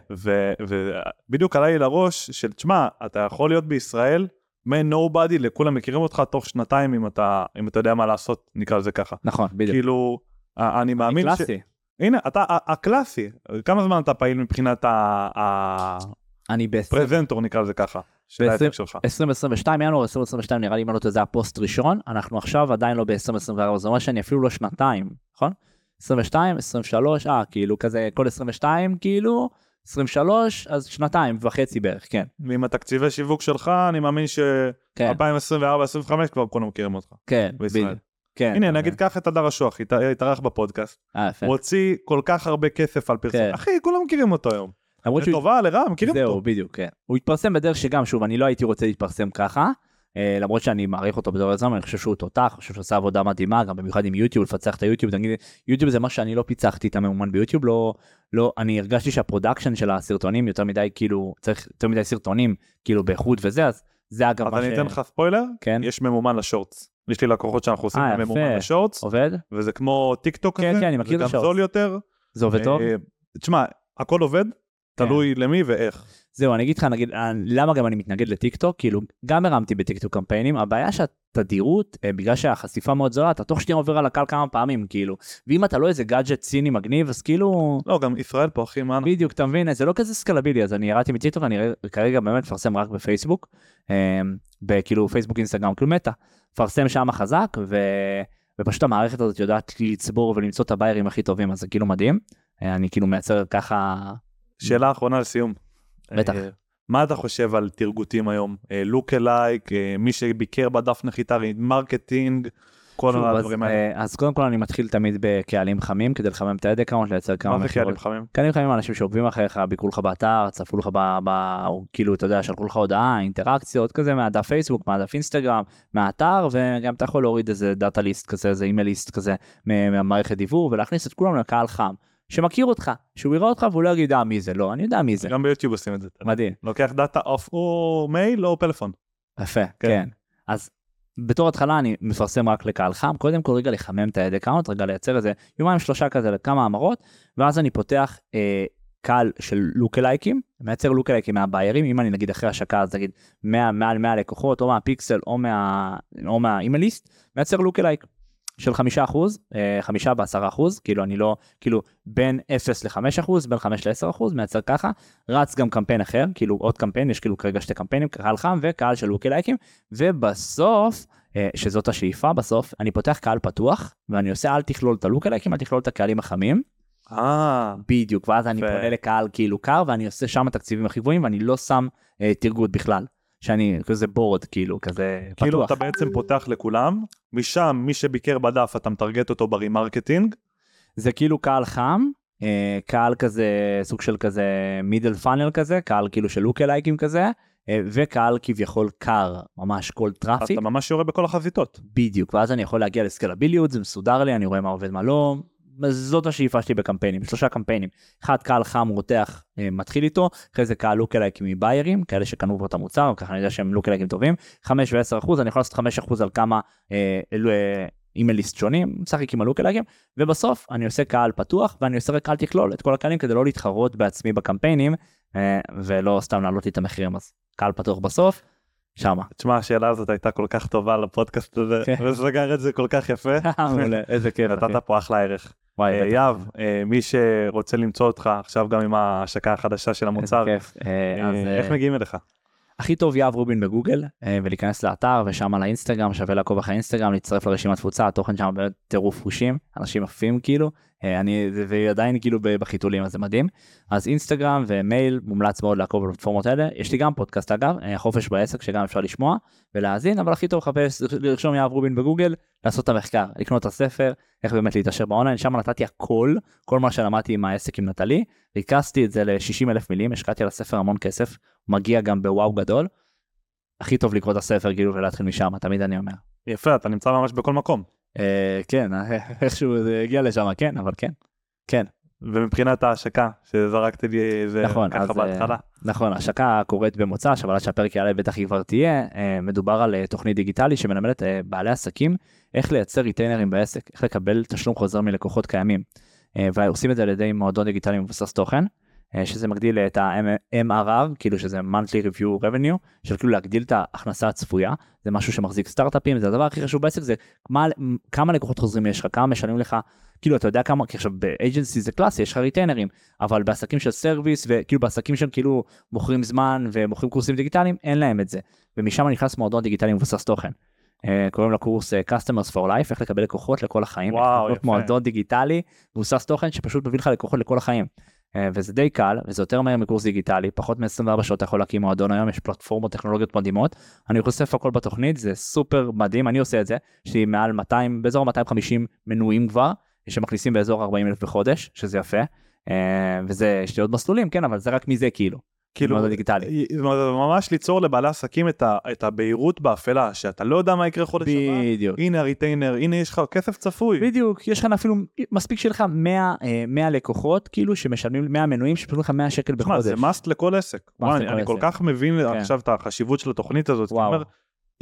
ובדיוק עלה לי לראש של, תשמע, אתה יכול להיות בישראל, מ-nobody, לכולם מכירים אותך תוך שנתיים אם אתה, אם אתה יודע מה לעשות, נקרא לזה ככה. נכון, בדיוק. כאילו, ה- אני מאמין ש... קלאסי. הנה, אתה ה- הקלאסי, כמה זמן אתה פעיל מבחינת אני ב- הפרזנטור, נקרא לזה ככה, של העסק שלך. 2022, ינואר 2022 נראה לי אם אני לא טועה זה הפוסט ראשון, אנחנו עכשיו עדיין לא ב-2024, זה אומר שאני אפילו לא שנתיים, נכון? 22, 23, אה, כאילו כזה כל 22 כאילו, 23, אז שנתיים וחצי בערך, כן. ועם התקציבי שיווק שלך, אני מאמין כן, ש-2024-2025 כבר כולם מכירים אותך. כן, בישראל. בדיוק. כן. הנה, אתה נגיד קח את הדר אשוח, הת- התארח בפודקאסט? אה, יפה. מוציא כל כך הרבה כסף על פרסום. כן. אחי, כולם מכירים אותו היום. לטובה, לרעה, מכירים זהו, אותו. בדיוק, כן. הוא התפרסם בדרך שגם, שוב, אני לא הייתי רוצה להתפרסם ככה, אה, למרות שאני מעריך אותו בתור יזם, אני חושב שהוא תותח, אני חושב שהוא עושה עבודה מדהימה, גם במיוחד עם יוטיוב, לפצח את היוטיוב, נגיד, יוטיוב זה מה שאני לא פיצחתי את הממומן ביוטיוב, לא, לא, אני הרגשתי שה production של הסרטונים יותר מדי, כאילו, צריך יותר מדי סרטונים, כאילו, באיכות וזה, אז זה אגב אז מה אני ש... אתן לך ספוילר, כן, יש ממומן ל shorts. יש לי לקוחות שאנחנו עושים אה, ממומן. ל shorts, עובד? וזה כמו טיק טוק כן, כזה, כן, אני מכיר זה גם. זול יותר. זה עובד טוב? אה, תשמע, הכל עובד. תלוי למי ואיך. זהו, אני אגיד לך, נגיד, אה, למה גם אני מתנגד לטיק טוק, כאילו, גם הרמתי בטיק טוק קמפיינים, הבעיה שהתדירות, אה, בגלל שהחשיפה מאוד זולה, אתה תוך שניה עובר על הקהל כמה פעמים, כאילו, ואם אתה לא איזה גאדג'ט סיני מגניב, אז כאילו, לא, גם ישראל פה, אחי, מה? בדיוק, אתה מבין, זה לא כזה scalable־י, אז אני ירדתי מטיק טוק, אני כרגע באמת מפרסם רק בפייסבוק, אה, בכאילו פייסבוק, אינסטגרם, כאילו מטא, מפרסם שם חזק, ו... ופשוט המערכת הזאת יודעת לצבור ולמצוא את הביירים הכי טובים, אז זה כאילו מדהים, אני כאילו מייצר ככה, שאלה אחרונה לסיום. בטח. אה, מה אתה חושב על targetים היום? לוק אלייק, מי שביקר בדף נחיתה, marketing, כל הדברים האלה. אה, אז קודם כל אני מתחיל תמיד בקהלים חמים כדי לחמם את ה ad account, לייצר כמה מה זה קהלים. חמים? קהלים חמים אנשים שעוקבים אחריך, ביקרו לך באתר, צפו לך ב... כאילו, אתה יודע, שלחו לך הודעה, אינטראקציות כזה מהדף פייסבוק, מהדף אינסטגרם, מהאתר, וגם אתה יכול להוריד איזה data list כזה, איזה email list כזה מה- מהמערכת דיוור, ולהכניס את כולם לקהל חם, שמכיר אותך, שהוא יראה אותך והוא לא יגיד, אה, מי זה? לא, אני יודע מי זה. גם ביוטיוב עושים את זה. מדהים. לוקח data of או מייל או פלאפון. יפה, כן. כן. אז בתור התחלה אני מפרסם רק לקהל חם, קודם כל רגע לחמם את ה ad account, רגע לייצר איזה יומיים שלושה כזה לכמה המרות, ואז אני פותח אה, קהל של lookalikeים, מייצר lookalikeים מהביירים, אם אני נגיד אחרי השקה אז נגיד 100, מעל 100 לקוחות, או מהפיקסל או, מה, או מה email list, מייצר lookalike של חמישה אחוז, אה, חמישה בעשרה אחוז, כאילו אני לא, כאילו בין 0 ל-5 אחוז, בין 5 ל-10 אחוז, מייצר ככה, רץ גם קמפיין אחר, כאילו עוד קמפיין, יש כאילו כרגע שתי קמפיינים, קהל חם וקהל של lookalikeים, ובסוף, אה, שזאת השאיפה בסוף, אני פותח קהל פתוח, ואני עושה אל תכלול את ה lookalikeים, אל תכלול את הקהלים החמים, אה, בדיוק, ואז אני. פונה לקהל כאילו קר, ואני עושה שם התקציבים הכי גבוהים, ואני לא שם אה, target בכלל, שאני כזה broad, כאילו, כזה כאילו פתוח. אתה בעצם פותח לכולם, משם מי שביקר בדף אתה מטרגט אותו ב remarketing, זה כאילו קהל חם, אה, קהל כזה, סוג של כזה middle funnel כזה, קהל כאילו של look alikeים כזה, אה, וקהל כביכול קר, ממש כל traffic. אתה ממש יורה בכל החזיתות. בדיוק, ואז אני יכול להגיע ל scalableיות, זה מסודר לי, אני רואה מה עובד מה לא, זאת השאיפה שלי בקמפיינים, שלושה קמפיינים. אחד קהל חם רותח אה, מתחיל איתו, אחרי זה קהל לוקלייקים מביירים, כאלה שקנו כבר את המוצר, ככה אני יודע שהם לוקלייקים טובים, 5 ו-10 אחוז, אני יכול לעשות 5 אחוז על כמה אה, אה, אימייליסט שונים, משחק עם הלוקלייקים, ובסוף אני עושה קהל פתוח ואני עושה רק אל תכלול את כל הקהלים כדי לא להתחרות בעצמי בקמפיינים, אה, ולא סתם להעלות לי את המחירים אז קהל פתוח בסוף. שמה. תשמע השאלה הזאת הייתה כל כך טובה לפודקאסט הזה כן. וסגר את זה כל כך יפה. איזה כיף. נתת פה אחלה ערך. וואי, אה. יהב, אה, מי שרוצה למצוא אותך עכשיו גם עם ההשקה החדשה של המוצר. אה, איך מגיעים אליך? הכי טוב יהב רובין בגוגל אה, ולהיכנס לאתר ושם על האינסטגרם שווה לעקוב אחרי האינסטגרם להצטרף לרשימת תפוצה התוכן שם באמת טירוף חושים אנשים עפים כאילו אה, אני ועדיין כאילו בחיתולים אז זה מדהים. אז אינסטגרם ומייל מומלץ מאוד לעקוב בפלטפורמות האלה. יש לי גם פודקאסט אגב אה, חופש בעסק שגם אפשר לשמוע ולהאזין אבל הכי טוב לחפש לרשום יהב רובין בגוגל לעשות את המחקר לקנות את הספר איך באמת להתעשר באונליין. שם נתתי הכל כל מה שלמדתי עם העסק עם נטלי. ריכזתי את זה ל-60 אלף מילים השקעתי על הספר המון כסף מגיע גם בוואו גדול. הכי טוב לקרוא את הספר כאילו ולהתחיל משם תמיד אני אומר. יפה, אתה נמצא ממש בכל מקום. אה, כן איכשהו זה הגיע לשם כן אבל כן. כן ומבחינת ההשקה שזרקתי לי זה נכון, אז, ככה בהתחלה. נכון השקה קורית במוצ"ש אבל עד שהפרק יעלה בטח היא כבר תהיה אה, מדובר על אה, תוכנית דיגיטלי שמלמדת אה, בעלי עסקים איך לייצר ריטיינרים בעסק איך לקבל תשלום חוזר מלקוחות קיימים. אה, ועושים את זה על ידי מועדון דיגיטלי מבוסס תוכן. אה, שזה מגדיל את ה-MRR, כאילו שזה monthly review revenue, של כאילו להגדיל את ההכנסה הצפויה, זה משהו שמחזיק סטארט-אפים, זה הדבר הכי חשוב בעסק, זה מה, כמה לקוחות חוזרים יש לך, כמה משלמים לך, כאילו אתה יודע כמה, כי עכשיו באג'נסי זה קלאסי, יש לך ריטיינרים, אבל בעסקים של service, וכאילו בעסקים שהם כאילו מוכרים זמן ומוכרים קורסים דיגיטליים, אין להם את זה, ומשם נכנס מועדון דיגיטלי מבוסס תוכן. אה, קוראים לקורס אה, Customers for Life, איך לקבל לקוחות לכל החיים, וואו, יפה. מועדון דיגיטלי מבוסס תוכן שפשוט מביא לך לקוחות לכל החיים. אה, וזה די קל וזה יותר מהר מקורס דיגיטלי פחות מ-24 שעות אתה יכול להקים מועדון היום יש פלטפורמות טכנולוגיות מדהימות. אני חושף הכל בתוכנית זה סופר מדהים אני עושה את זה יש לי מעל 200 באזור 250 מנויים כבר שמכניסים באזור 40 אלף בחודש שזה יפה. אה, וזה יש לי עוד מסלולים כן אבל זה רק מזה כאילו כאילו, מועדון דיגיטלי. זה ממש ליצור לבעלי עסקים את, ה, את הבהירות באפלה, שאתה לא יודע מה יקרה חודש הבא, בדיוק. הנה הריטיינר, הנה יש לך כסף צפוי. בדיוק יש לך אפילו מספיק שיהיה לך 100 אה, 100 לקוחות כאילו שמשלמים 100 מנויים שפשוט לך 100 שקל בחודש. זה must לכל עסק. וואי, אני, אני כל. כך מבין כן. עכשיו את החשיבות של התוכנית הזאת. וואו. אומר,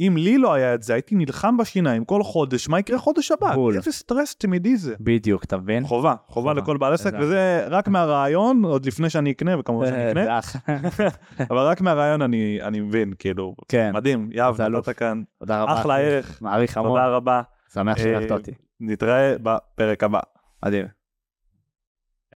אם לי לא היה את זה, הייתי נלחם בשיניים כל חודש, מה יקרה חודש הבא? בול. איזה סטרס תמידי זה. בדיוק אתה מבין? חובה, חובה חובה. לכל בעל עסק, וזה רק מהרעיון, עוד לפני שאני אקנה, וכמובן שאני אקנה, זה אח. אבל רק מהרעיון אני אני מבין, כאילו, כן מדהים, אלוף. נתת כאן, תודה רבה. אחלה ערך, מעריך המון. תודה רבה, שמח אה, שאירחת אותי. נתראה בפרק הבא. מדהים.